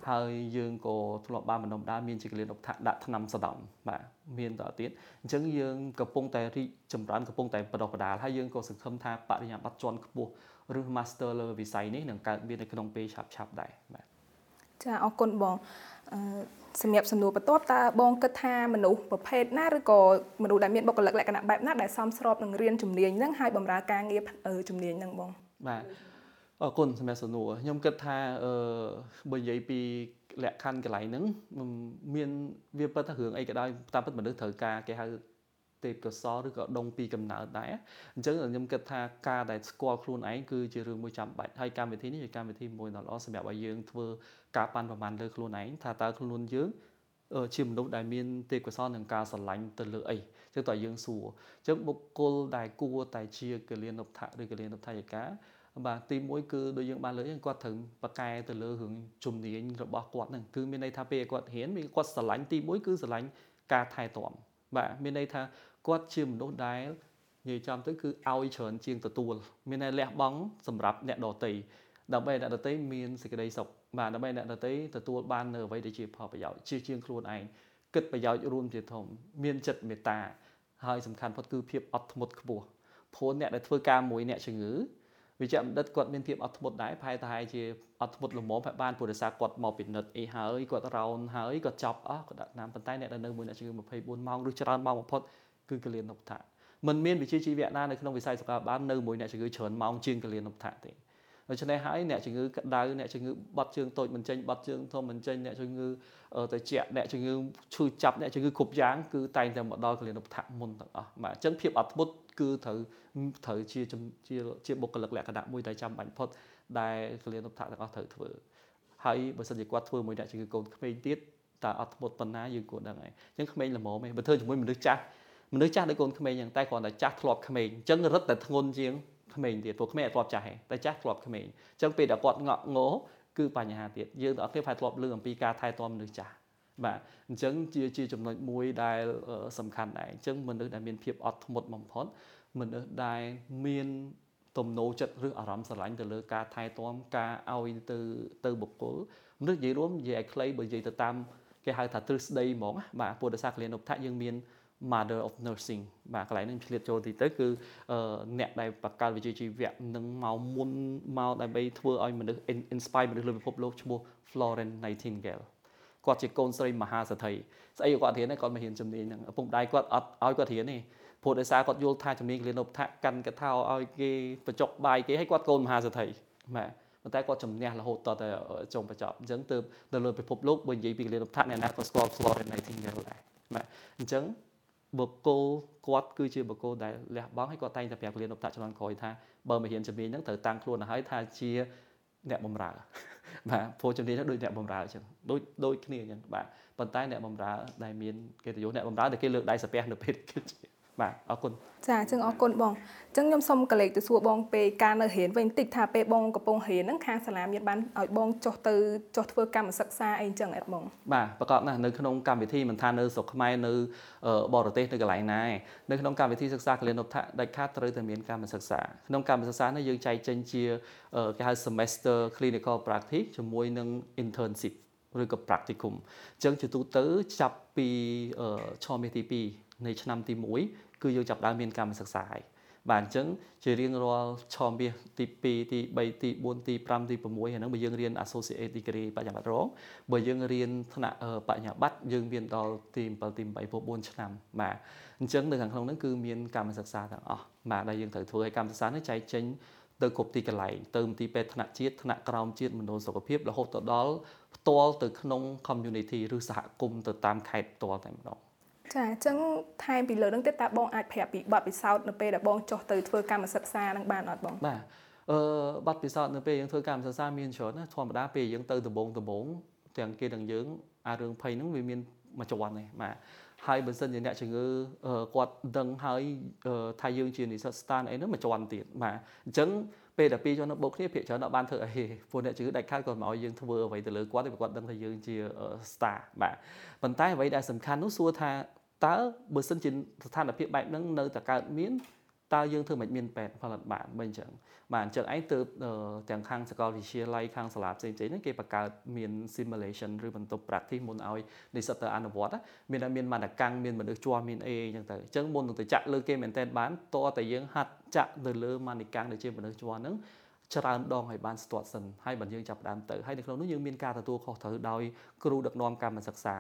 Speaker 2: ហើយយើងក៏ធ្លាប់បានបណ្ដុំដាលមានជាកលានុបដ្ឋដាក់ថ្នាំសដំបាទមានតទៅទៀតអញ្ចឹងយើងកំពុងតែរីកចម្រើនកំពុងតែបដោះបដាលហើយយើងក៏សង្ឃឹមថាបរិញ្ញាបត្រជាន់ខ្ពស់ឬ master លើវិស័យនេះនឹងកើតមាននៅក្នុងពេលឆាប់ឆាប់ដែរបាទ
Speaker 1: ចាអរគុណបងអឺសម្រាប់សំណួរបន្ទាប់តើបងគិតថាមនុស្សប្រភេទណាឬក៏មនុស្សដែលមានបុគ្គលិកលក្ខណៈបែបណាដែលសមស្របនឹងរៀនជំនាញហ្នឹងហើយបម្រើការងារជំនាញហ្នឹងបង
Speaker 2: បាទ អរគុណសម្រាប់សំណួរខ្ញុំគិតថាអឺបើនិយាយពីលក្ខខណ្ឌកន្លែងហ្នឹងមានវាពិតថារឿងអីក៏ដោយតាមពិតមនុស្សត្រូវការគេហៅទេពកោសលឬក៏ដងពីកំណើតដែរអញ្ចឹងខ្ញុំគិតថាការដែលស្គាល់ខ្លួនឯងគឺជារឿងមួយចាំបាច់ហើយកម្មវិធីនេះជាកម្មវិធីមួយដ៏ល្អសម្រាប់ឲ្យយើងធ្វើការប៉ាន់ប្រមាណលើខ្លួនឯងថាតើខ្លួនយើងជាមនុស្សដែលមានទេពកោសលនឹងការស្រឡាញ់ទៅលើអីចឹងតើយើងសួរចឹងបុគ្គលដែលគួរតែជាកលៀនុបដ្ឋឬកលៀនុបដ្ឋាយិកា បាទទី1គឺដូចយើងបានលើកគាត់ត្រូវបកកែទៅលើរឿងជំនាញរបស់គាត់ហ្នឹងគឺមានន័យថាពេលគាត់រៀនគាត់ស្រឡាញ់ទី1គឺស្រឡាញ់ការថែទាំបាទមានន័យថាគាត់ជាមនុស្សដែលនិយាយចំទៅគឺឲ្យច្រើនជាងទទួល មានតែលះបង់សម្រាប់អ្នកដតីដើម្បីអ្នកដតីមានសេចក្តីសុខបាទដើម្បីអ្នកដតីទទួលបាននៅអ្វីដែលជាផលប្រយោជន៍ជាជាងខ្លួនឯងគិតប្រយោជន៍រួមជាធំ មានចិត្តមេត្តាហើយសំខាន់ផុតគឺភាពអត់ធ្មត់ខ្ពស់ព្រោះអ្នកដែលធ្វើការមួយអ្នកជំងឺ វិជ្ជបណ្ឌិតគាត់មានភាពអត់ធ្មត់ដែរប្រហែលតែជាអត់ធ្មត់ល្មមហើយបានពុទ្ធសាសគាត់មកពិនិត្យអីហើយគាត់រោនហើយគាត់ចប់អស់គាត់ដាក់តាមប៉ុន្តែអ្នកដែលនៅមួយអ្នកជំងឺ24ម៉ោងឬច្រើនម៉ោងបំផុតគឺកលៀននុបដ្ឋាមិនមានវិជ្ជាជីវៈណានៅក្នុងវិស័យសុខាភិបាលនៅមួយអ្នកជំងឺច្រើនម៉ោងជាងកលៀននុបដ្ឋាទេ ដូច្នេះហើយអ្នកជំងឺក្តៅអ្នកជំងឺបត់ជើងតូចមិនចេញបត់ជើងធំមិនចេញអ្នកជំងឺទៅជាអ្នកជំងឺឈឺចាប់អ្នកជំងឺគ្រប់យ៉ាងគឺតែងតែមកដល់កលិនុបដ្ឋមុនទាំងអស់បាទអញ្ចឹងភាពអត់ធ្មត់គឺត្រូវត្រូវជាជាជាបុគ្គលិកលក្ខណៈមួយដែលចាំបាច់ផុតដែលកលិនុបដ្ឋទាំងអស់ត្រូវធ្វើហើយបើសិនជាគាត់ធ្វើមួយអ្នកជំងឺកូនក្មេងទៀតតើអត់ធ្មត់ប៉ុណ្ណាយើងគួរដឹងហើយអញ្ចឹងក្មេងល្មមឯងបើធ្វើជាមួយមនុស្សចាស់មនុស្សចាស់ដូចកូនក្មេងហ្នឹងតែគ្រាន់តែចាស់ធ្លាប់ក្មេងអញ្ចឹងរឹតតែធ្ងន់ជាង ក្មេងទៀតព្រោះក្មេងអត់ធ្លាប់ចាស់ទេតែចាស់ធ្លាប់ក្មេងអញ្ចឹងពេលដែលគាត់ងក់ងោគឺបញ្ហាទៀតយើងទាំងអស់គ្នាប្រហែលធ្លាប់លើអំពីការថែទាំមនុស្សចាស់បាទអញ្ចឹងជាជាចំណុចមួយដែលសំខាន់ដែរអញ្ចឹងមនុស្សដែលមានភាពអត់ធ្មត់បំផុតមនុស្សដែលមានទំនោរចិត្តឬអារម្មណ៍ស្រឡាញ់ទៅលើការថែទាំការឲ្យទៅទៅបុគ្គលមនុស្សនិយាយរួមនិយាយឲ្យខ្លីបើនិយាយទៅតាមគេហៅថាទ្រឹស្ដីហ្មងបាទពុទ្ធសាសនានុបដ្ឋៈយើងមាន mother of nursing បាទកន្លែងនេះឆ្លៀតចូលទីទៅគឺអ្នកដែលបកកើតវិជ្ជាជីវៈនឹងមកមុនមកដើម្បីធ្វើឲ្យមនុស្ស inspire មនុស្សលើពិភពលោកឈ្មោះ Florence Nightingale គាត់ជាកូនស្រីមហាសេដ្ឋីស្អីគាត់រៀនគាត់មករៀនជំនាញហ្នឹងឪពុកម្ដាយគាត់អត់ឲ្យគាត់រៀនទេព្រោះដោយសារគាត់យល់ថាជំនាញគលានុបដ្ឋកាន់កថាឲ្យគេបញ្ចុកបាយគេឲ្យគាត់កូនមហាសេដ្ឋីបាទប៉ុន្តែគាត់ជំនះរហូតតតែចុងបញ្ចប់អញ្ចឹងទើបទៅលើពិភពលោកបើនិយាយពីគលានុបដ្ឋអ្នកណាក៏ស្គាល់ Florence Nightingale ដែរបាទអញ្ចឹង បុគ្គលគាត់គឺជាបុគ្គលដែលលះបង់ហើយគាត់តែងតែប្រាប់គលានុបដ្ឋជំនាន់ក្រោយថាបើមករៀនជំនាញហ្នឹងត្រូវតាំងខ្លួនទៅហើយថាជាអ្នកបំរើបាទព្រោះជំនាញហ្នឹងដូចអ្នកបំរើអញ្ចឹងដូចដូចគ្នាអញ្ចឹងបាទប៉ុន្តែអ្នកបំរើដែលមានកិត្តិយសអ្នកបំរើដែលគេលើកដៃសាពះនៅពេលគេ បាទអរគុណ
Speaker 1: ចាអញ្ចឹងអរគុណបងអញ្ចឹងខ្ញុំសូមកលេចទៅសួរបងពេលការនៅរៀនវិញតិចថាពេលបងកំពុងរៀនហ្នឹងខាងសាលាមានបានឲ្យបងចុះទៅចុះធ្វើកម្មសិក្សាអីអញ្ចឹងអត់បង
Speaker 2: បាទប្រកបណាស់នៅក្នុងកម្មវិធីមិនថានៅស្រុកខ្មែរនៅបរទេសនៅកន្លែងណានៅក្នុងកម្មវិធីសិក្សាកលិនុបដ្ឋដាច់ខាតត្រូវតែមានកម្មសិក្សាក្នុងកម្មសិក្សានេះយើងចែកចេញជាគេហៅ semester clinical practice ជាមួយនឹង internship ឬក៏ practicum អញ្ចឹងជាទូទៅចាប់ពីឆមាសទី2នៃឆ្នាំទី1 គឺយើងចាប់ដើមមានកម្មសិក្សាហើយបាទអញ្ចឹងជារៀងរាល់ឆមាសទី2ទី3ទី4ទី5ទី6ហ្នឹងបើយើងរៀន associate degree បញ្ញាបត្ររងបើយើងរៀនថ្នាក់បញ្ញាបត្រយើងមានដល់ទី7ទី8ពោ4ឆ្នាំបាទអញ្ចឹងនៅខាងក្នុងហ្នឹងគឺមានកម្មសិក្សាទាំងអស់បាទដែលយើងត្រូវធ្វើឲ្យកម្មសិក្សានេះចែកចេញទៅគ្រប់ទីកន្លែងទៅមន្ទីរពេទ្យថ្នាក់ជាតិថ្នាក់ក្រោមជាតិមណ្ឌលសុខភាពរហូតទៅដល់ផ្ទាល់ទៅក្នុង community ឬសហគមន៍ទៅតាមខេត្តផ្ទាល់តែម្ដង
Speaker 1: ចាអញ្ចឹងថែមពីលើនឹងទៀតតើបងអាចប្រាប់ពីបទពិសោធន៍នៅពេលដែលបងចុះទៅធ្វើកម្មសិក្សានឹងបានអត់បង
Speaker 2: បាទអឺបទពិសោធន៍នៅពេលយើងធ្វើកម្មសិក្សាមានច្រើនណាធម្មតាពេលយើងទៅដំបងដំបងទាំងគេទាំងយើងអារឿងភ័យហ្នឹងវាមានមួយជាន់ទេបាទហើយបើសិនជាអ្នកជំងឺគាត់ដឹងហើយថាយើងជានិស្សិតស្តានអីហ្នឹងមួយជាន់ទៀតបាទអញ្ចឹងពេលដែលពីរជាន់នោះបូកគ្នាភាគច្រើនអត់បានធ្វើអីព្រោះអ្នកជំងឺដាច់ខាតគាត់មកឲ្យយើងធ្វើអ្វីទៅលើគាត់តែគាត់ដឹងថាយើងជា star បាទប៉ុន្តែអ្វីដែលសំខាន់នោះសួរថា តើបើសិនជាស្ថានភាពបែបហ្នឹងនៅតែកើតមានតើយើងធ្វើមិនមានពេទ្យផលិតបានមិនអញ្ចឹងបាទអញ្ចឹងឯងទៅទាំងខាងសាកលវិទ្យាល័យខាងសាលាផ្សេងៗហ្នឹងគេបង្កើតមាន simulation ឬបន្ទប់ practice មុនឲ្យនិស្សិតទៅអនុវត្តមានតែមានមន្តកម្មមានមនុស្សជាប់មានអីអញ្ចឹងទៅអញ្ចឹងមុននឹងទៅចាក់លើគេមែនតើបានតើតែយើងហាត់ចាក់ទៅលើមន្តកម្មដែលជាមនុស្សជាប់ហ្នឹងច្រើនដងឲ្យបានស្ទាត់សិនហើយបើយើងចាប់ផ្ដើមទៅហើយនៅក្នុងនោះយើងមានការទទួលខុសត្រូវដោយគ្រូដឹកនាំកម្មសិក្សា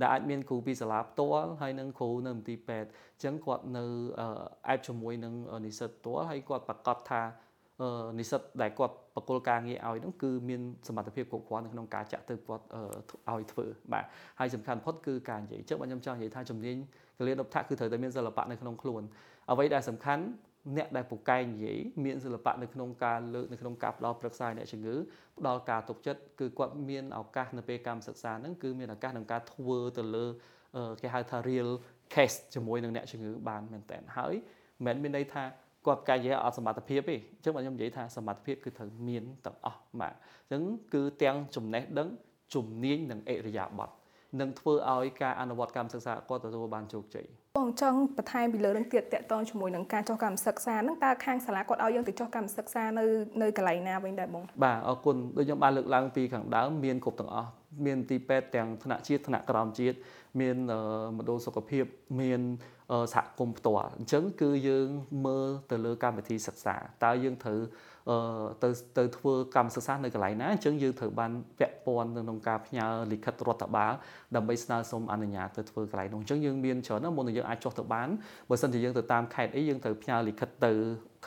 Speaker 2: ដែលអាចមានគ្រូពីសាលាផ្ទាល់ហើយនិងគ្រូនៅមន្ទីរពេទ្យអញ្ចឹងគាត់នៅអែបជាមួយនឹងនិស្សិតផ្ទាល់ហើយគាត់ប្រកាសថានិស្សិតដែលគាត់បកគលការងារឲ្យហ្នឹងគឺមានសមត្ថភាពគ្រប់គ្រាន់នៅក្នុងការចាក់ទៅគាត់ឲ្យធ្វើបាទហើយសំខាន់បំផុតគឺការនិយាយចឹងខ្ញុំចង់និយាយថាជំនាញកលៀនឧបថៈគឺត្រូវតែមានសិល្បៈនៅក្នុងខ្លួនអ្វីដែលសំខាន់ អ្នកដែលពូកែនិយាយមានសិល្បៈនៅក្នុងការលើកនៅក្នុងការផ្ដល់ប្រឹក្សាអ្នកជំងឺផ្ដល់ការទុកចិត្តគឺគាត់មានឱកាសនៅពេលកម្មសិក្សាហ្នឹងគឺមានឱកាសក្នុងការធ្វើទៅលើគេហៅថា real case ជាមួយនឹងអ្នកជំងឺបានមែនតើហើយមិនមែនមានន័យថាគាត់កាយអត់សមត្ថភាពទេអញ្ចឹងខ្ញុំនិយាយថាសមត្ថភាពគឺត្រូវមានទាំងអស់បាទអញ្ចឹងគឺទាំងចំណេះដឹងជំនាញនិងអិរិយាបថនឹងធ្វើឲ្យការអនុវត្តកម្មសិក្សាគាត់ទទួលបានជោគជ័យ
Speaker 1: បងចង់បន្ថែមពីលើនឹងទៀតតកតងជាមួយនឹងការចុះកម្មសិក្សាហ្នឹងតើខាងសាលាគាត់ឲ្យយើងទៅចុះកម្មសិក្សានៅនៅកន្លែងណាវិញដែរបង
Speaker 2: បាទអរគុណដូចខ្ញុំបានលើកឡើងពីខាងដើមមានគ្រប់ទាំងអស់មានទីពេទ្យទាំងថ្នាក់ជាតិថ្នាក់ក្រោមជាតិមានមណ្ឌលសុខភាពមានសហគមន៍ផ្ទាល់អញ្ចឹងគឺយើងមើលទៅលើកម្មវិធីសិក្សាតើយើងត្រូវទៅទៅធ្វើកម្មសិក្សានៅកន្លែងណាអញ្ចឹងយើងត្រូវបានពាក់ព័ន្ធក្នុងការផ្ញើលិខិតរដ្ឋបាលដើម្បីស្នើសុំអនុញ្ញាតទៅធ្វើកន្លែងនោះអញ្ចឹងយើងមានច្រើនណាស់មុននឹងយើងអាចចុះទៅបានបើសិនជាយើងទៅតាមខេត្តអីយើងត្រូវផ្ញើលិខិតទៅ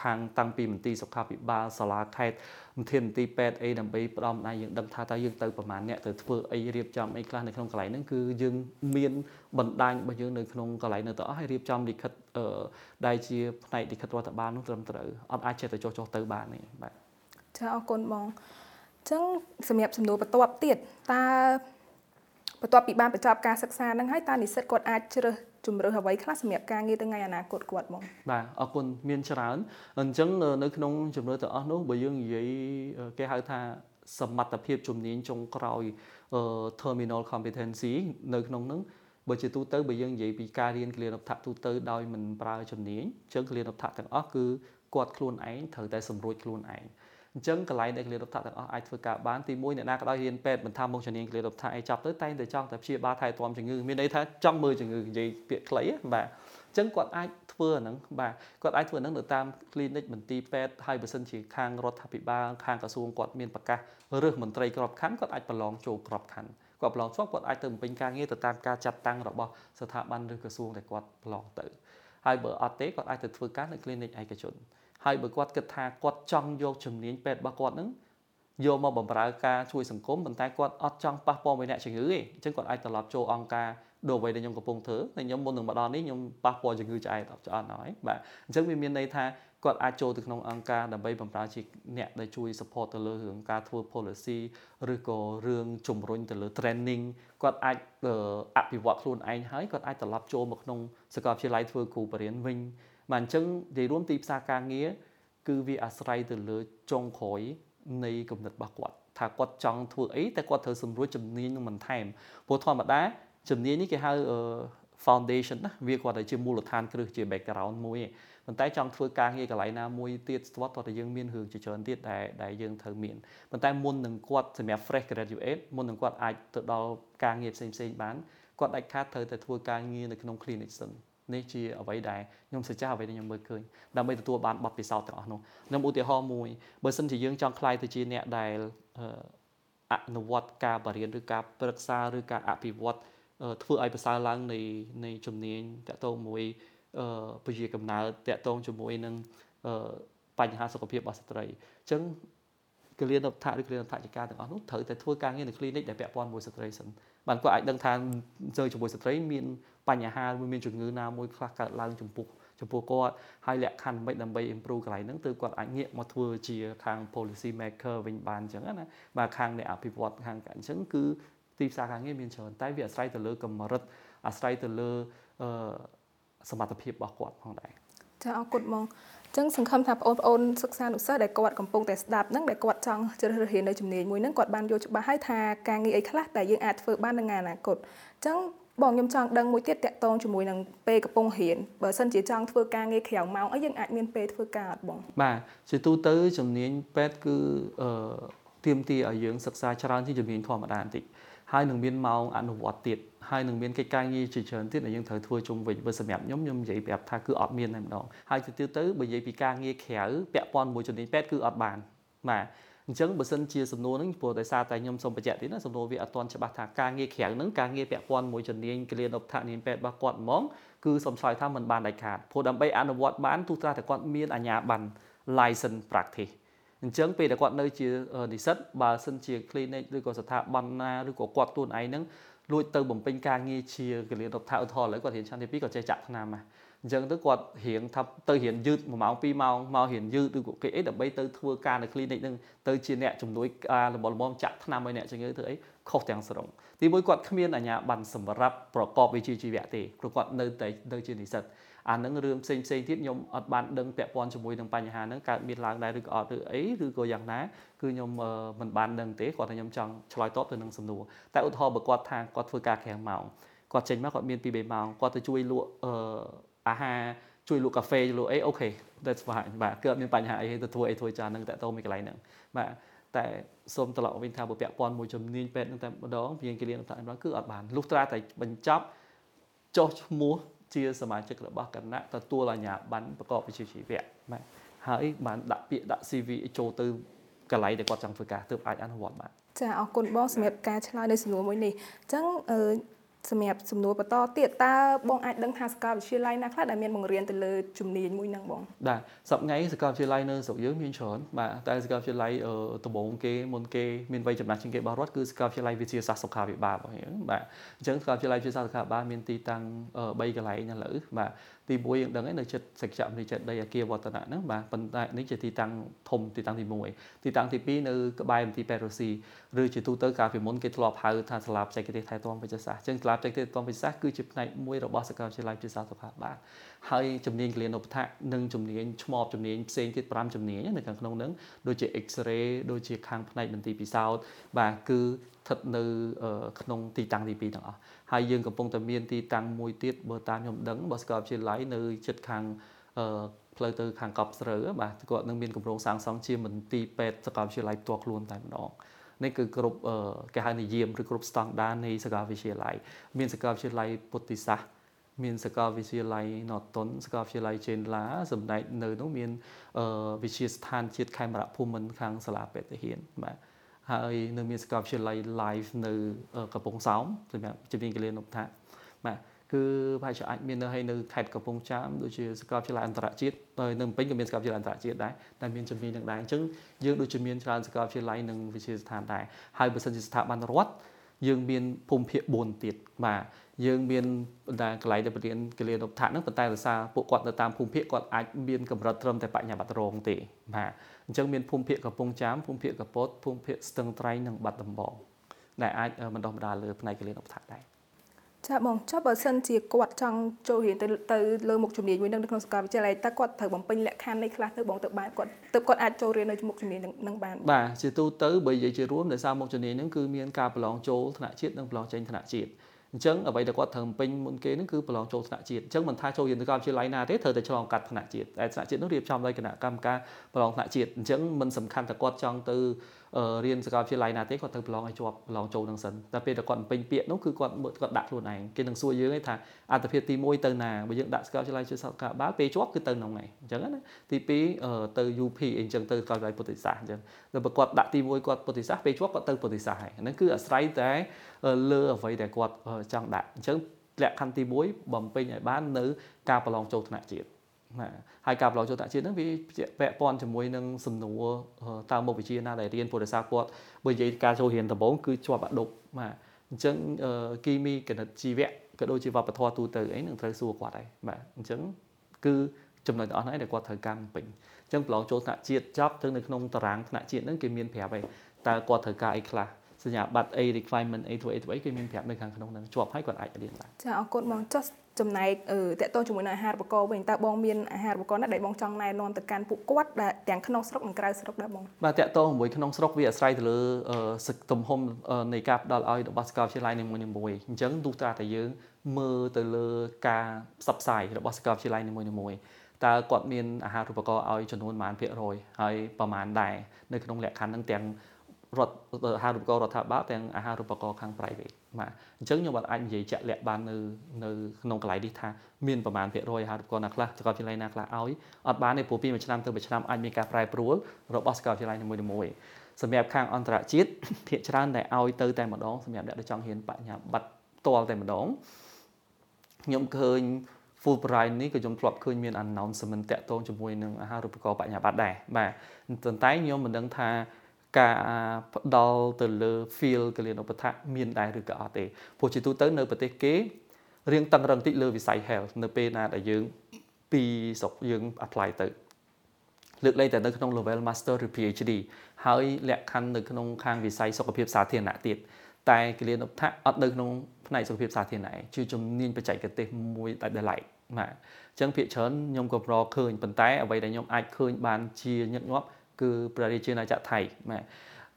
Speaker 2: ខាងតាំងពីមន្ទីរសុខាភិបាលសាលាខេត្តមន្ទីរមន្ទីរពេទ្យអីដើម្បីផ្ដំដៃយើងដឹងថាតើយើងទៅប្រមាណអ្នកទៅធ្វើអីរៀបចំអីខ្លះនៅក្នុងកន្លែងហ្នឹងគឺយើងមានបណ្ដាញរបស់យើងនៅក្នុងកន្លែងនោះទៅអស់ហើយរៀបចំលិខិតអឺ ដែលជាផ្នែកលិខិតរដ្ឋបាលនោះត្រឹមត្រូវអត់អាចចេះតែចុះចុះទៅបានទេបាទ
Speaker 1: ចាអរគុណបងអញ្ចឹងសម្រាប់សំណួរបន្ទាប់ទៀតតើបន្ទាប់ពីបានបញ្ចប់ការសិក្សានឹងហើយតើនិស្សិតគាត់អាចជ្រើសជំរើសអ្វីខ្លះសម្រាប់ការងារទៅថ្ងៃអនាគតគាត់មក
Speaker 2: បាទអរគុណមានច្រើនអញ្ចឹងនៅក្នុងជំរឿទាំងអស់នោះបើយើងនិយាយគេហៅថាសមត្ថភាពជំនាញចុងក្រោយ terminal competency នៅក្នុងនោះ បើជាទូទៅបើយើងនិយាយពីការរៀនគលានុបដ្ឋទូទៅដោយមិនប្រើជំនាញអញ្ចឹងគលានុបដ្ឋទាំងអស់គឺគាត់ខ្លួនឯងត្រូវតែសម្រួចខ្លួនឯងអញ្ចឹងកន្លែងដែលគលារដ្ឋទាំងអស់អាចធ្វើការបានទី1អ្នកណាក៏ដោយរៀនពេទ្យមិនថាមកជំនាញគលារដ្ឋអីចាប់ទៅតែងតែចង់តែព្យាបាលថែទាំជំងឺមានន័យថាចង់មើលជំងឺនិយាយពាក្យខ្លីបាទអញ្ចឹងគាត់អាចធ្វើអាហ្នឹងបាទគាត់អាចធ្វើអាហ្នឹងនៅតាម clinic មន្ទីរពេទ្យហើយបើសិនជាខាងរដ្ឋាភិបាលខាងក្រសួងគាត់មានប្រកាសរើសមន្ត្រីក្របខ័ណ្ឌគាត់អាចប្រឡងចូលក្របខ័ណ្ឌ គាត់ប្រឡងជាប់គាត់អាចទៅបំពេញការងារទៅតាមការចាត់តាំងរបស់ស្ថាប័នឬក្រសួងដែលគាត់ប្រឡងទៅហើយបើអត់ទេគាត់អាចទៅធ្វើការនៅ clinic ឯកជនហើយបើគាត់គិតថាគាត់ចង់យកជំនាញពេទ្យរបស់គាត់នឹង យកមកបម្រើការជួយសង្គមប៉ុន្តែគាត់អត់ចង់ប៉ះពាល់មួយអ្នកជំងឺទេអញ្ចឹងគាត់អាចត្រឡប់ចូលអង្គការដូចអ្វីដែលខ្ញុំកំពុងធ្វើតែខ្ញុំមុននឹងមកដល់នេះខ្ញុំប៉ះពាល់ជំងឺឆ្អែតឆ្អន់ហើយបាទអញ្ចឹងវាមានន័យថាគាត់អាចចូលទៅក្នុងអង្គការដើម្បីបម្រើជាអ្នកដែលជួយ support ទៅលើរឿងការធ្វើ policy ឬក៏រឿងជំរុញទៅលើ training គាត់អាចអភិវឌ្ឍខ្លួនឯងហើយគាត់អាចត្រឡប់ចូលមកក្នុងសាកលវិទ្យាល័យធ្វើគ្រូបរិញ្ញាវិញបាទអញ្ចឹងនិយាយរួមទីផ្សារការងារគឺវាអាស្រ័យទៅលើចុងក្រោយ នៃគំនិតរបស់គាត់ថាគាត់ចង់ធ្វើអីតែគាត់ត្រូវសម្រួលជំនាញនឹងបន្ថែមព្រោះធម្មតាជំនាញនេះគេហៅ foundation ណាវាគាត់តែជាមូលដ្ឋានគ្រឹះជា background មួយឯងប៉ុន្តែចង់ធ្វើការងារកន្លែងណាមួយទៀតស្ទាត់តោះតែយើងមានរឿងជាច្រើនទៀតដែលដែលយើងត្រូវមានប៉ុន្តែមុននឹងគាត់សម្រាប់ fresh graduate មុននឹងគាត់អាចទៅដល់ការងារផ្សេងផ្សេងបានគាត់ដាច់ខាតត្រូវតែធ្វើការងារនៅក្នុង clinic សិន នេះជាអ្វីដែលខ្ញុំសច្ចាអ្វីដែលខ្ញុំមើលឃើញដើម្បីទទួលបានបទពិសោធន៍ទាំងអស់នោះខ្ញុំឧទាហរណ៍មួយបើសិនជាយើងចង់ខ្លាយទៅជាអ្នកដែលអនុវត្តការបរិញ្ញាឬការប្រឹក្សាឬការអភិវឌ្ឍធ្វើឲ្យប្រសើរឡើងនៃនៃជំនាញតកតងមួយពជាកំណើតតកតងជាមួយនឹងបញ្ហាសុខភាពរបស់ស្ត្រីអញ្ចឹងគលានុបដ្ឋឬគលានុបដ្ឋជាការទាំងអស់នោះត្រូវតែធ្វើការងារនៅ clinic ដែលពាក់ព័ន្ធមួយស្ត្រីសិន បានគាត់អាចដឹងថាទៅជាមួយស្ត្រីមានបញ្ហាឬមានជំងឺណាមួយខ្លះកើតឡើងចំពោះចំពោះគាត់ហើយលក្ខខណ្ឌមិនដើម្បី improve កន្លែងហ្នឹងទើបគាត់អាចងាកមកធ្វើជាខាង policy maker វិញបានអញ្ចឹងណាបាទខាងអ្នកអភិវឌ្ឍខាងអញ្ចឹងគឺទីផ្សារការងារមានច្រើនតែវាអាស្រ័យទៅលើកម្រិតអាស្រ័យទៅលើសមត្ថភាពរបស់គាត់ផងដែរ
Speaker 1: ចាអរគុណបងចឹងសង្ឃឹមថាបងប្អូនសិក្សានុសិស្សដែលគាត់កំពុងតែស្ដាប់ហ្នឹងដែលគាត់ចង់ជ្រើសរើសរៀននៅជំនាញមួយហ្នឹងគាត់បានយល់ច្បាស់ហើយថាការងារអីខ្លះដែលយើងអាចធ្វើបាននៅថ្ងៃអនាគតចឹងបងខ្ញុំចង់ដឹងមួយទៀតតាក់ទងជាមួយនឹងពេលកំពុងរៀនបើសិនជាចង់ធ្វើការងារក្រៅម៉ោងអីយើងអាចមានពេលធ្វើការអត់បង
Speaker 2: បាទជាទូទៅជំនាញពេទ្យគឺអឺទៀមទីឲ្យយើងសិក្សាច្រើនជាជំនាញធម្មតាបន្តិចហើយនឹងមានម៉ោងអនុវត្តទៀត ហើយនឹងមានកិច្ចការងារជាច្រើនទៀតដែលយើងត្រូវធ្វើជុំវិញបើសម្រាប់ខ្ញុំខ្ញុំនិយាយប្រាប់ថាគឺអត់មានតែម្ដងហើយទៅទៀតទៅបើនិយាយពីការងារក្រៅពាក់ព័ន្ធមួយជំនាញពេទ្យគឺអត់បានបាទអញ្ចឹងបើសិនជាសំណួរហ្នឹងព្រោះដោយសារតែខ្ញុំសូមបញ្ជាក់ទៀតណាសំណួរវាអត់ទាន់ច្បាស់ថាការងារក្រៅហ្នឹងការងារពាក់ព័ន្ធមួយជំនាញគ្លៀនឧបថនាមពេទ្យរបស់គាត់ហ្មងគឺសំឆ្លើយថាมันបានដាច់ខាតព្រោះដើម្បីអនុវត្តបានទោះត្រាតែគាត់មានអាជ្ញាប័ណ្ណ license practice អញ្ចឹងពេលដែលគាត់នៅជានិស្សិតបើសិនជា clinic ឬក៏ស្ថាប័នណាឬក៏គាត់ខ្លួនឯងហ្នឹង លួចទៅបំពេញការងារជាកលៀនរដ្ឋាភិបាលឥឡូវគាត់រៀនឆ្នាំទី2គាត់ចេះចាក់ថ្នាំណាអញ្ចឹងទៅគាត់រៀងថាទៅរៀនយឺត1ម៉ោង2ម៉ោងមករៀនយឺតឬក៏គេអីដើម្បីទៅធ្វើការនៅ clinic ហ្នឹងទៅជាអ្នកជំនួយការលំលំចាក់ថ្នាំឲ្យអ្នកជំងឺធ្វើអីខុសទាំងស្រុងទីមួយគាត់គ្មានអាជ្ញាប័ណ្ណសម្រាប់ប្រកបវិជ្ជាជីវៈទេព្រោះគាត់នៅតែនៅជានិស្សិត អានឹងរឿងផ្សេងផ្សេងទៀតខ្ញុំអត់បានដឹងពាក់ព័ន្ធជាមួយនឹងបញ្ហាហ្នឹងកើតមានឡើងដែរឬក៏អត់ឬអីឬក៏យ៉ាងណាគឺខ្ញុំមិនបានដឹងទេគាត់ថាខ្ញុំចង់ឆ្លើយតបទៅនឹងសំណួរតែឧទាហរណ៍បើគាត់ថាគាត់ធ្វើការក្រៅម៉ោងគាត់ចេញមកគាត់មាន2 3ម៉ោងគាត់ទៅជួយលក់អាហារជួយលក់កាហ្វេលក់អីអូខេ that's fine បាទគឺអត់មានបញ្ហាអីទៅធ្វើអីធ្វើចានហ្នឹងតើតោមួយកន្លែងហ្នឹងបាទតែសូមត្រឡប់វិញថាបើពាក់ព័ន្ធមួយជំនាញពេទ្យហ្នឹងតែម្ដងវាគិលានតែម្ដងគឺអត់បានលុះត្រាតែបញ្ចប់ចុះឈ្មោះ ជាសមាជិករបស់គណៈទទួលអាជ្ញាប័ណ្ណប្រកបវិជ្ជាជីវៈបាទហើយបានដាក់ពាក្យដាក់ CV ចូលទៅកន្លែងដែលគាត់ចង់ធ្វើការទើបអាចអនុវត្តបាន
Speaker 1: ចាអរគុណបងសម្រាប់ការឆ្លើយនៅសំណួរមួយនេះអញ្ចឹងអឺ សម្រាប់សំណួរបន្តទៀតតើបងអាចដឹងថាសាកលវិទ្យាល័យណាខ្លះដែលមានបង្រៀនទៅលើជំនាញមួយហ្នឹងបង
Speaker 2: បាទសប្តាហ៍សាកលវិទ្យាល័យនៅស្រុកយើងមានច្រើនបាទតែសាកលវិទ្យាល័យដំបូងគេមុនគេមានវ័យចំណាស់ជាងគេរបស់រដ្ឋគឺសាកលវិទ្យាល័យវិទ្យាសាស្ត្រសុខាភិបាលរបស់យើងបាទអញ្ចឹងសាកលវិទ្យាល័យវិទ្យាសាស្ត្រសុខាភិបាលមានទីតាំង3កន្លែងឥឡូវបាទទី1យើងដឹងហើយនៅចិត្តសច្ចៈមនីចិត្តដីអាគារវឌ្ឍនៈហ្នឹងបាទប៉ុន្តែនេះជាទីតាំងធំទីតាំងទី1ទីតាំងទី2នៅក្បែរមន្ទីរពេទ្យរុស្ស៊ីឬជាទូទៅកាលពីមុនគេធ្លាប់ហៅថាសាលាបច្ចេកទេសថែទាំវិទ្យាសាស្ត្រអញ្ចឹងសាលាបច្ចេកទេសថែទាំវិទ្យាសាស្ត្រគឺជាផ្នែកមួយរបស់សាកលវិទ្យាល័យវិទ្យាសាស្ត្រសុខាភិបាលហើយជំនាញគលានុបដ្ឋៈនិងជំនាញឆ្មបជំនាញផ្សេងទៀត5ជំនាញនៅខាងក្នុងហ្នឹងដូចជា X-ray ដូចជាខាងផ្នែកមន្ទីរពិសោធន៍បាទគឺ ស្ថិតនៅក្នុងទីតាំងទី2ទាំងអស់ហើយយើងកំពុងតែមានទីតាំងមួយទៀតបើតាមខ្ញុំដឹងរបស់សាកលវិទ្យាល័យនៅជិតខាងផ្លូវទៅខាងកប់ស្រូវបាទគាត់នឹងមានគម្រោងសាងសង់ជាមន្ទីរពេទ្យសាកលវិទ្យាល័យផ្ទាល់ខ្លួនតែម្ដងនេះគឺគ្រប់គេហៅនិយមឬគ្រប់ស្តង់ដារនៃសាកលវិទ្យាល័យមានសាកលវិទ្យាល័យពុទ្ធិសាស្ត្រមានសាកលវិទ្យាល័យណតុនសាកលវិទ្យាល័យចេនឡាសម្ដេចនៅនោះមានវិទ្យាស្ថានជាតិខេមរៈភូមិន្ទខាងសាលាពេទ្យទាហានបាទ ហើយនៅមានសាកលវិទ្យាល័យ live នៅកំពង់សោមសម្រាប់ជំនាញកលានុបដ្ឋបាទគឺប្រហែលជាអាចមាននៅហើយនៅខេត្តកំពង់ចាមដូចជាសាកលវិទ្យាល័យអន្តរជាតិហើយនៅភ្នំពេញក៏មានសាកលវិទ្យាល័យអន្តរជាតិដែរតែមានជំនាញនឹងដែរអញ្ចឹងយើងដូចជាមានច្រើនសាកលវិទ្យាល័យនិងវិទ្យាស្ថានដែរហើយបើសិនជាស្ថាប័នរដ្ឋយើងមានភូមិភាគ4ទៀតបាទយើងមានបណ្ដាកន្លែងដែលបរៀនកលានុបដ្ឋៈហ្នឹងប៉ុន្តែដោយសារពួកគាត់នៅតាមភូមិភាគគាត់អាចមានកម្រិតត្រឹមតែបញ្ញាបត្ររងទេបាទ អញ្ចឹងមានភូមិភាគកំពង់ចាមភូមិភាគកពតភូមិភាគស្ទឹងត្រែងនិងបាត់ដំបងដែលអាចបណ្ដុះបណ្ដាលលើផ្នែកកលានុបដ្ឋៈដែរ
Speaker 1: ចាបងចុះបើសិនជាគាត់ចង់ចូលរៀនទៅទៅលើមុខជំនាញមួយនឹងនៅក្នុងសាកលវិទ្យាល័យតើគាត់ត្រូវបំពេញលក្ខខណ្ឌនៃខ្លះទៅបងទៅបានគាត់ទៅគាត់អាចចូលរៀននៅមុខជំនាញនឹងបាន
Speaker 2: បាទជាទូទៅបើនិយាយជារួមដោយសារមុខជំនាញហ្នឹងគឺមានការប្រឡងចូលថ្នាក់ជាតិនិងប្រឡងចេញថ្នាក់ជាតិ អញ្ចឹងអ្វីដែលគាត់ត្រូវពេញមុនគេហ្នឹងគឺប្រឡងចូលថ្នាក់ជាតិអញ្ចឹងមិនថាចូលរៀនទៅកម្មវិទ្យាល័យណាទេត្រូវតែឆ្លងកាត់ថ្នាក់ជាតិតែថ្នាក់ជាតិនោះរៀបចំដោយគណៈកម្មការប្រឡងថ្នាក់ជាតិអញ្ចឹងមិនសំខាន់តែគាត់ចង់ទៅរៀនសាកលវិទ្យាល័យណាទេគាត់ត្រូវប្រឡងឲ្យជាប់ប្រឡងចូលនឹងសិនតែពេលដែលគាត់ពេញពាក្យនោះគឺគាត់គាត់ដាក់ខ្លួនឯងគេនឹងសួរយើងឯងថាអត្តភាពទី1ទៅណាបើយើងដាក់សាកលវិទ្យាល័យជាសាកលបាលពេលជាប់គឺទៅក្នុងឯងអញ្ចឹងណាទី2ទៅ UP អីអញ្ចឹងទៅសាកលវិទ្យាល័យពុទ្ធិសាស្ត្រអញ្ចឹងតែបើគាត់ដាក់ទី1គាត់ពុទ្ធិសាស្ត្រពេលជាប់គាត់ទៅពុទ្ធិសាស្ត្រហើយហ្នឹងគឺអាស្រ័យតែលើអ្វីដែលគាត់ចង់ដាក់អញ្ចឹងលក្ខខណ្ឌទី1បំពេញឲ្យបាននៅការប្រឡងចូលថ្នាក់ជាតិ ណាហើយការប្រឡងចូលថ្នាក់ជាតិហ្នឹងវាពាក់ព័ន្ធជាមួយនឹងសំណួរតើមុខវិជ្ជាណាដែលរៀនពុទ្ធសាសគាត់បើនិយាយការចូលរៀនដំបូងគឺជាប់អដប់បាទអញ្ចឹងគីមីគណិតជីវៈក៏ដូចជាវប្បធម៌ទូទៅអីនឹងត្រូវសួរគាត់ដែរបាទអញ្ចឹងគឺចំណុចទាំងអស់ហ្នឹងដែលគាត់ត្រូវការបំពេញអញ្ចឹងប្រឡងចូលថ្នាក់ជាតិចប់ទៅនៅក្នុងតារាងថ្នាក់ជាតិហ្នឹងគេមានប្រាប់ហើយតើគាត់ត្រូវការអីខ្លះសញ្ញាបត្រអី requirement អីធ្វើអីធ្វើអីគេមានប្រាប់នៅខាងក្នុងហ្នឹងជាប់ហើយគាត់អាចរៀនបាន
Speaker 1: ចាអរគុណបងចុះ ចំណែកតកតងជាមួយនឹងអាហារូបករណ៍វិញតើបងមានអាហារូបករណ៍ណាដែលបងចង់ណែនាំទៅកាន់ពួកគាត់ដែលទាំងក្នុងស្រុកនិងក្រៅស្រុកដែរបង
Speaker 2: បាទតកតងជាមួយក្នុងស្រុកវាអាស្រ័យទៅលើទំហំនៃការផ្ដល់ឲ្យរបស់សាកលវិទ្យាល័យនីមួយៗអញ្ចឹងទោះតាតែយើងមើលទៅលើការផ្សព្វផ្សាយរបស់សាកលវិទ្យាល័យនីមួយៗតើគាត់មានអាហារូបករណ៍ឲ្យចំនួនប៉ុន្មានភាគរយហើយប្រមាណដែរនៅក្នុងលក្ខខណ្ឌហ្នឹងទាំងរដ្ឋអាហារូបករណ៍រដ្ឋាភិបាលទាំងអាហារូបករណ៍ខាង private បាទអញ្ចឹងខ្ញុំអាចនិយាយជាក់លាក់បាននៅនៅក្នុងកន្លែងនេះថាមានប្រមាណភាគរយអាហារូបករណ៍ណាខ្លះសាកលវិទ្យាល័យណាខ្លះឲ្យអត់បានទេព្រោះពីមួយឆ្នាំទៅមួយឆ្នាំអាចមានការប្រែប្រួលរបស់សាកលវិទ្យាល័យនីមួយៗសម្រាប់ខាងអន្តរជាតិភាគច្រើនតែឲ្យទៅតែម្ដងសម្រាប់អ្នកដែលចង់ហ៊ានបញ្ញាបត្រផ្ទាល់តែម្ដងខ្ញុំឃើញ Fulbright នេះក៏ខ្ញុំធ្លាប់ឃើញមាន announcement តាក់ទងជាមួយនឹងអាហារូបករណ៍បញ្ញាបត្រដែរបាទប៉ុន្តែខ្ញុំមិនដឹងថា ការផ្ដល់ទៅលើ feel កលៀនឧបត្ថម្ភមានដែរឬក៏អត់ទេព្រោះជាទូទៅនៅប្រទេសគេរៀងតឹងរឹងតិចលើវិស័យ health នៅពេលណាដែលយើងពីស្រុកយើង apply ទៅលើកលែងតែនៅក្នុង level master ឬ PhD ហើយលក្ខខណ្ឌនៅក្នុងខាងវិស័យសុខភាពសាធារណៈទៀតតែគលានុបដ្ឋអត់នៅក្នុងផ្នែកសុខភាពសាធារណៈជាជំនាញបច្ចេកទេសមួយដាច់ដោយឡែកបាទអញ្ចឹងភាគច្រើនខ្ញុំក៏ប្រឃើញប៉ុន្តែអ្វីដែលខ្ញុំអាចឃើញបានជាញឹកញាប់ គឺព្រះរាជាណាចក្រថៃបាទ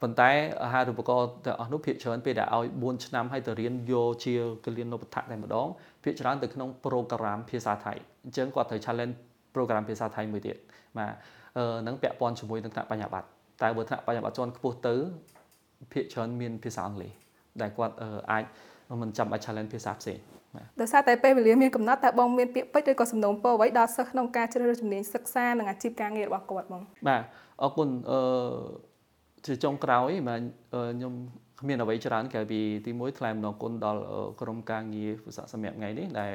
Speaker 2: ប៉ុន្តែអាហារូបករណ៍ទាំងអស់នោះភាគច្រើនពេលដែលឲ្យ4ឆ្នាំហើយទៅរៀនយកជាកលៀននុបដ្ឋតែម្ដងភាគច្រើនទៅក្នុង program ភាសាថៃអញ្ចឹងគាត់ត្រូវ challenge program ភាសាថៃមួយទៀតបាទអឺនឹងពាក់ព័ន្ធជាមួយនឹងថ្នាក់បញ្ញាបត្រតែបើថ្នាក់បញ្ញាបត្រជាន់ខ្ពស់ទៅភាគច្រើនមានភាសាអង់គ្លេសដែលគាត់អាចមិនចាំបាច់ challenge ភាសាផ្សេង
Speaker 1: ដោយសារតែពេលវេលាមានកំណត់តើបងមានពាក្យពេចន៍ឬក៏សំណូមពរអ្វីដល់សិស្សក្នុងការជ្រើសរើសជំនាញសិក្សានិងអាជីពការងាររបស់គាត់បង
Speaker 2: បាទ អរគុណអឺជាចុងក្រោយបាទខ្ញុំគ្មានអ្វីច្រើនក្រៅពីទី1ថ្លែងអំណរគុណដល់ក្រុមការងារវិសាសម្រាប់ថ្ងៃនេះដែល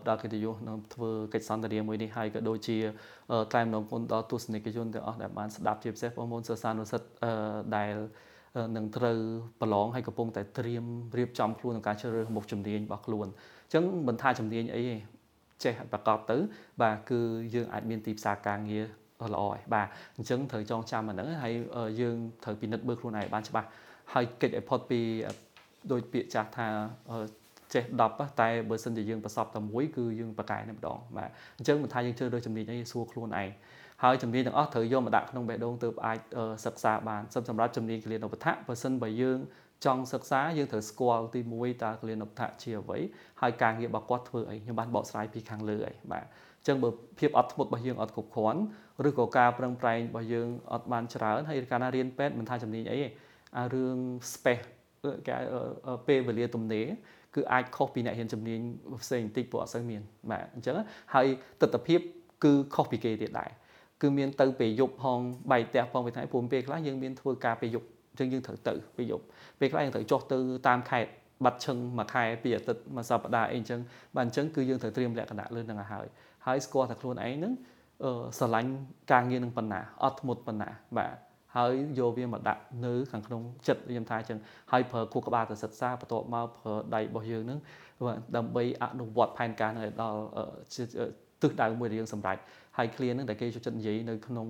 Speaker 2: ផ្ដល់កិត្តិយសនឹងធ្វើកិច្ចសន្ទនាមួយនេះហើយក៏ដូចជាថ្លែងអំណរគុណដល់ទស្សនិកជនទាំងអស់ដែលបានស្ដាប់ជាពិសេសបងប្អូនសិស្សានុសិស្សដែលនឹងត្រូវប្រឡងហើយកំពុងតែត្រៀមរៀបចំខ្លួនក្នុងការជ្រើសរើសមុខជំនាញរបស់ខ្លួនអញ្ចឹងមិនថាជំនាញអីទេចេះប្រកបទៅ បាទគឺយើងអាចមានទីផ្សារការងារ ល្អហើយបាទអញ្ចឹងត្រូវចងចាំអាហ្នឹងហើយយើងត្រូវពិនិត្យមើលខ្លួនឯងបានច្បាស់ហើយកិច្ចឲ្យផុតពីដោយពាក្យចាស់ថាចេះ10តែបើសិនជាយើងប្រសពតែមួយគឺយើងប្រកែតែម្ដងបាទអញ្ចឹងមិនថាយើងជ្រើសរើសជំនាញអីសួរខ្លួនឯងហើយជំនាញទាំងអស់ត្រូវយកមកដាក់ក្នុងបេះដូងទើបអាចសិក្សាបានសម្រាប់ជំនាញគលានុបដ្ឋៈបើសិនបើយើងចង់សិក្សាយើងត្រូវស្គាល់ទី1តើគលានុបដ្ឋៈជាអ្វីហើយការងាររបស់គាត់ធ្វើអីខ្ញុំបានបកស្រាយពីខាងលើហើយបាទអញ្ចឹងបើភាពអត់ធ្មត់របស់យើងអត់គ្រប់គ្រាន់ឬក៏ការប្រឹងប្រែងរបស់យើងអត់បានច្រើនហើយកាលណារៀនពេទ្យមិនថាជំនាញអីទេអារឿង space គេពេលវេលាទំនេរគឺអាចខុសពីអ្នករៀនជំនាញផ្សេងបន្តិចព្រោះអត់សូវមានបាទអញ្ចឹងហើយទស្សនវិជ្ជាគឺខុសពីគេទៀតដែរគឺមានទៅពេលយប់ផងបែកផ្ទះផងពេលថ្ងៃព្រមពេលខ្លះយើងមានធ្វើការពេលយប់អញ្ចឹងយើងត្រូវទៅពេលយប់ពេលខ្លះយើងត្រូវចុះទៅតាមខេត្តបាត់ឈឹងមួយខែពីរអាទិត្យមួយសប្តាហ៍អីអញ្ចឹងបាទអញ្ចឹងគឺយើងត្រូវត្រៀមលក្ខណៈលើនឹងឲ្យហើយ ហើយស្គាល់តែខ្លួនឯងហ្នឹងស្រឡាញ់ការងារនឹងប៉ុណ្ណាអត់ធ្មត់ប៉ុណ្ណាបាទហើយយកវាមកដាក់នៅខាងក្នុងចិត្តខ្ញុំថាអញ្ចឹងហើយប្រើគូក្បាលទៅសិក្សាបន្ទាប់មកប្រើដៃរបស់យើងនឹងដើម្បីអនុវត្តផែនការនឹងឲ្យដល់ទិសដៅមួយដែលយើងសម្រេចហើយ clear នឹងដែលគេចូលចិត្តនិយាយនៅក្នុង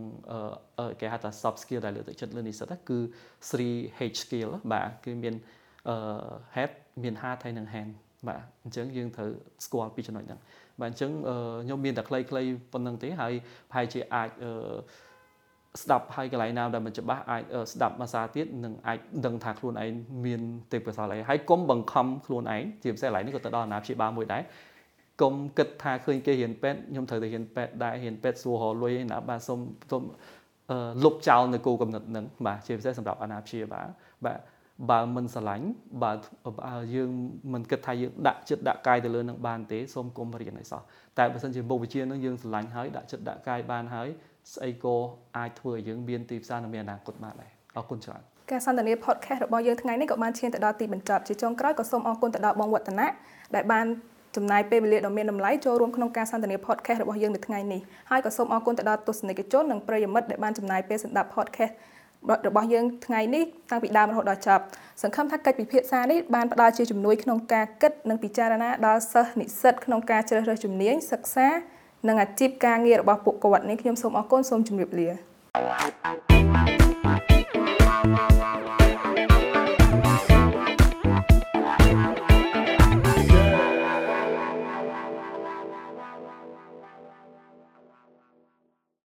Speaker 2: គេហៅថា soft skill ដែលលើកទឹកចិត្តលើនិស្សិតគឺ 3H skill បាទគឺមាន head មាន heart ហើយនិង hand បាទអញ្ចឹងយើងត្រូវស្គាល់ពីចំណុចហ្នឹងបាទអញ្ចឹងខ្ញុំមានតែខ្លីៗប៉ុណ្្នឹងទេហើយប្រហែលជាអាចស្ដាប់ហើយកន្លែងណាដែលមិនច្បាស់អាចស្ដាប់ភាសាទៀតនឹងអាចដឹងថាខ្លួនឯងមានទេពកោសល្យអីហើយកុំបង្ខំខ្លួនឯងជាពិសេសកន្លែងនេះក៏ទៅដល់អាណាព្យាបាលមួយដែរកុំគិតថាឃើញគេរៀនពេទ្យខ្ញុំត្រូវទៅរៀនពេទ្យដែររៀនពេទ្យសួររលុយឯណាបាទសុំសុំលុបចោលនៅគោលកំណត់ហ្នឹងបាទជាពិសេសសម្រាប់អាណាព្យាបាលបាទ បើមិនស្រឡាញ់បើយើងមិនគិតថាយើងដាក់ចិត្តដាក់កាយទៅលើនឹងបានទេសូមកុំរៀនឲ្យសោះតែបើសិនជាមុខវិជ្ជានឹងយើងស្រឡាញ់ហើយដាក់ចិត្តដាក់កាយបានហើយស្អីក៏អាចធ្វើឲ្យយើងមានទីផ្សារនិងមានអនាគតបានដែរអរគុណច្រើន
Speaker 1: ការសន្ទនា podcast របស់យើងថ្ងៃនេះក៏បានឈានទៅដល់ទីបញ្ចប់ជាចុងក្រោយក៏សូមអរគុណទៅដល់បងវឌ្ឍនៈដែលបានចំណាយពេលវេលាដ៏មានតម្លៃចូលរួមក្នុងការសន្ទនា podcast របស់យើងនៅថ្ងៃនេះហើយក៏សូមអរគុណទៅដល់ទស្សនិកជននិងប្រិយមិត្តដែលបានចំណាយពេលស្ដាប់ podcast របស់យើងថ្ងៃនេះតាំងពីដើមរហូតដល់ចប់សង្ឃឹមថាកិច្ចពិភាក្សានេះបានផ្ដល់ជាជំនួយក្នុងការគិតនិងពិចារណាដល់សិស្សនិស្សិតក្នុងការជ្រើសរើសជំនាញសិក្សានិងអាជីពការងាររបស់ពួកគាត់នេះខ្ញុំសូមអរគុណសូមជម្រាបលា Thank you.